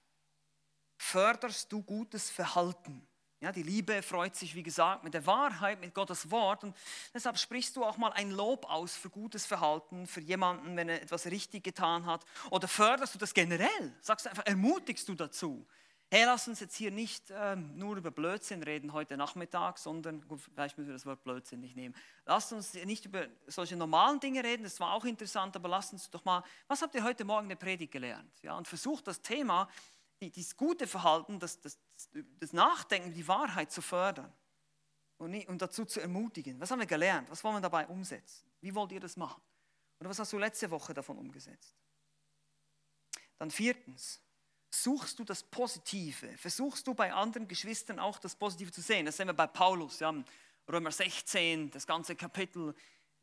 förderst du gutes Verhalten. Ja, die Liebe freut sich, wie gesagt, mit der Wahrheit, mit Gottes Wort. Und deshalb sprichst du auch mal ein Lob aus für gutes Verhalten, für jemanden, wenn er etwas richtig getan hat. Oder förderst du das generell? Sagst du einfach, ermutigst du dazu? Hey, lass uns jetzt hier nicht ähm, nur über Blödsinn reden heute Nachmittag, sondern, gut, vielleicht müssen wir das Wort Blödsinn nicht nehmen. Lasst uns nicht über solche normalen Dinge reden, das war auch interessant, aber lasst uns doch mal, was habt ihr heute Morgen in der Predigt gelernt? Ja, und versucht das Thema die, dieses gute Verhalten, das, das, das Nachdenken, die Wahrheit zu fördern und, und dazu zu ermutigen. Was haben wir gelernt? Was wollen wir dabei umsetzen? Wie wollt ihr das machen? Oder was hast du letzte Woche davon umgesetzt? Dann viertens, suchst du das Positive? Versuchst du bei anderen Geschwistern auch das Positive zu sehen? Das sehen wir bei Paulus, ja, Römer 16, das ganze Kapitel.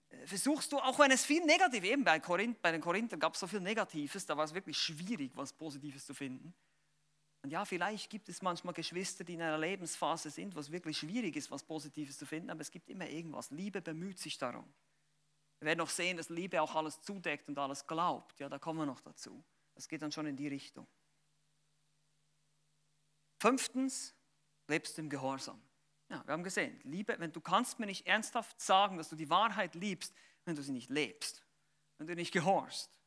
Äh, versuchst du, auch wenn es viel Negativ, eben bei, Korinth, bei den Korinthern gab es so viel Negatives, da war es wirklich schwierig, was Positives zu finden. Und ja, vielleicht gibt es manchmal Geschwister, die in einer Lebensphase sind, wo es wirklich schwierig ist, was Positives zu finden, aber es gibt immer irgendwas. Liebe bemüht sich darum. Wir werden noch sehen, dass Liebe auch alles zudeckt und alles glaubt. Ja, da kommen wir noch dazu. Das geht dann schon in die Richtung. Fünftens, lebst du im Gehorsam. Ja, wir haben gesehen, Liebe, wenn du kannst mir nicht ernsthaft sagen, dass du die Wahrheit liebst, wenn du sie nicht lebst, wenn du nicht gehorst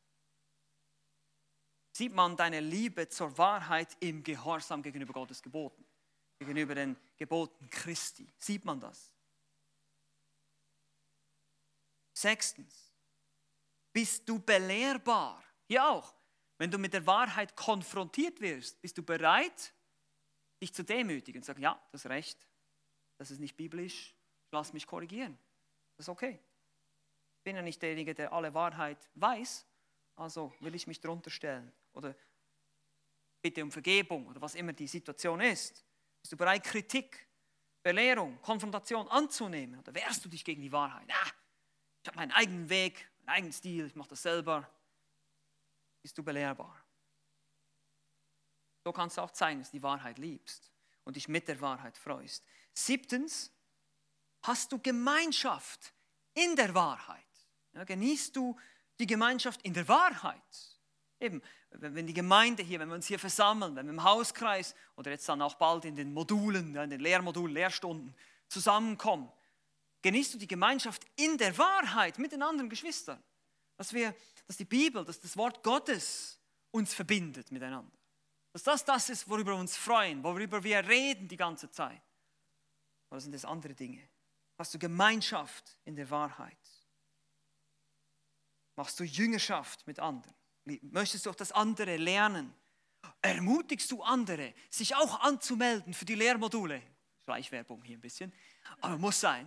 sieht man deine Liebe zur Wahrheit im Gehorsam gegenüber Gottes Geboten, gegenüber den Geboten Christi. Sieht man das? Sechstens, bist du belehrbar? Hier auch. Wenn du mit der Wahrheit konfrontiert wirst, bist du bereit, dich zu demütigen und zu sagen, ja, das ist recht, das ist nicht biblisch, lass mich korrigieren. Das ist okay. Ich bin ja nicht derjenige, der alle Wahrheit weiß, also will ich mich drunter stellen oder bitte um Vergebung oder was immer die Situation ist. Bist du bereit, Kritik, Belehrung, Konfrontation anzunehmen? Oder wehrst du dich gegen die Wahrheit? Ja, ich habe meinen eigenen Weg, meinen eigenen Stil, ich mache das selber. Bist du belehrbar? So kannst du auch zeigen, dass du die Wahrheit liebst und dich mit der Wahrheit freust. Siebtens, hast du Gemeinschaft in der Wahrheit? Ja, genießt du die Gemeinschaft in der Wahrheit? Eben, wenn die Gemeinde hier, wenn wir uns hier versammeln, wenn wir im Hauskreis oder jetzt dann auch bald in den Modulen, in den Lehrmodulen, Lehrstunden zusammenkommen, genießt du die Gemeinschaft in der Wahrheit mit den anderen Geschwistern. Dass, wir, dass die Bibel, dass das Wort Gottes uns verbindet miteinander. Dass das das ist, worüber wir uns freuen, worüber wir reden die ganze Zeit. Oder sind das andere Dinge? Hast du Gemeinschaft in der Wahrheit? Machst du Jüngerschaft mit anderen? Möchtest du auch das andere lernen? Ermutigst du andere, sich auch anzumelden für die Lehrmodule? Schleichwerbung hier ein bisschen, aber muss sein.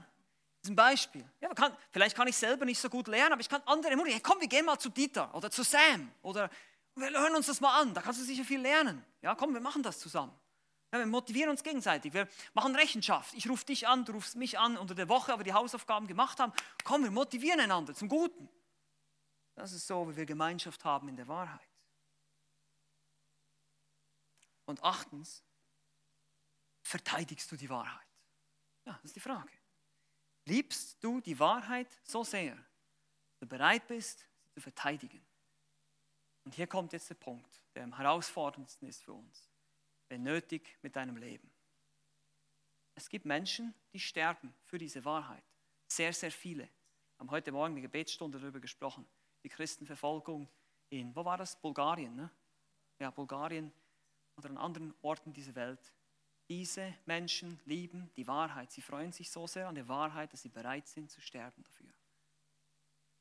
Das ist ein Beispiel. Ja, kann, vielleicht kann ich selber nicht so gut lernen, aber ich kann andere ermutigen. Hey, komm, wir gehen mal zu Dieter oder zu Sam oder wir hören uns das mal an. Da kannst du sicher viel lernen. Ja, komm, wir machen das zusammen. Ja, wir motivieren uns gegenseitig. Wir machen Rechenschaft. Ich rufe dich an, du rufst mich an unter der Woche, aber die Hausaufgaben gemacht haben. Komm, wir motivieren einander zum Guten. Das ist so, wie wir Gemeinschaft haben in der Wahrheit. Und achtens, verteidigst du die Wahrheit? Ja, das ist die Frage. Liebst du die Wahrheit so sehr, dass du bereit bist, sie zu verteidigen? Und hier kommt jetzt der Punkt, der am herausforderndsten ist für uns. Wenn nötig, mit deinem Leben. Es gibt Menschen, die sterben für diese Wahrheit. Sehr, sehr viele. Wir haben heute Morgen eine Gebetsstunde darüber gesprochen. Die Christenverfolgung in, wo war das? Bulgarien, ne? Ja, Bulgarien oder an anderen Orten dieser Welt. Diese Menschen lieben die Wahrheit. Sie freuen sich so sehr an der Wahrheit, dass sie bereit sind zu sterben dafür.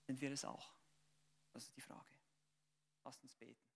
Sind wir es auch? Das ist die Frage. Lasst uns beten.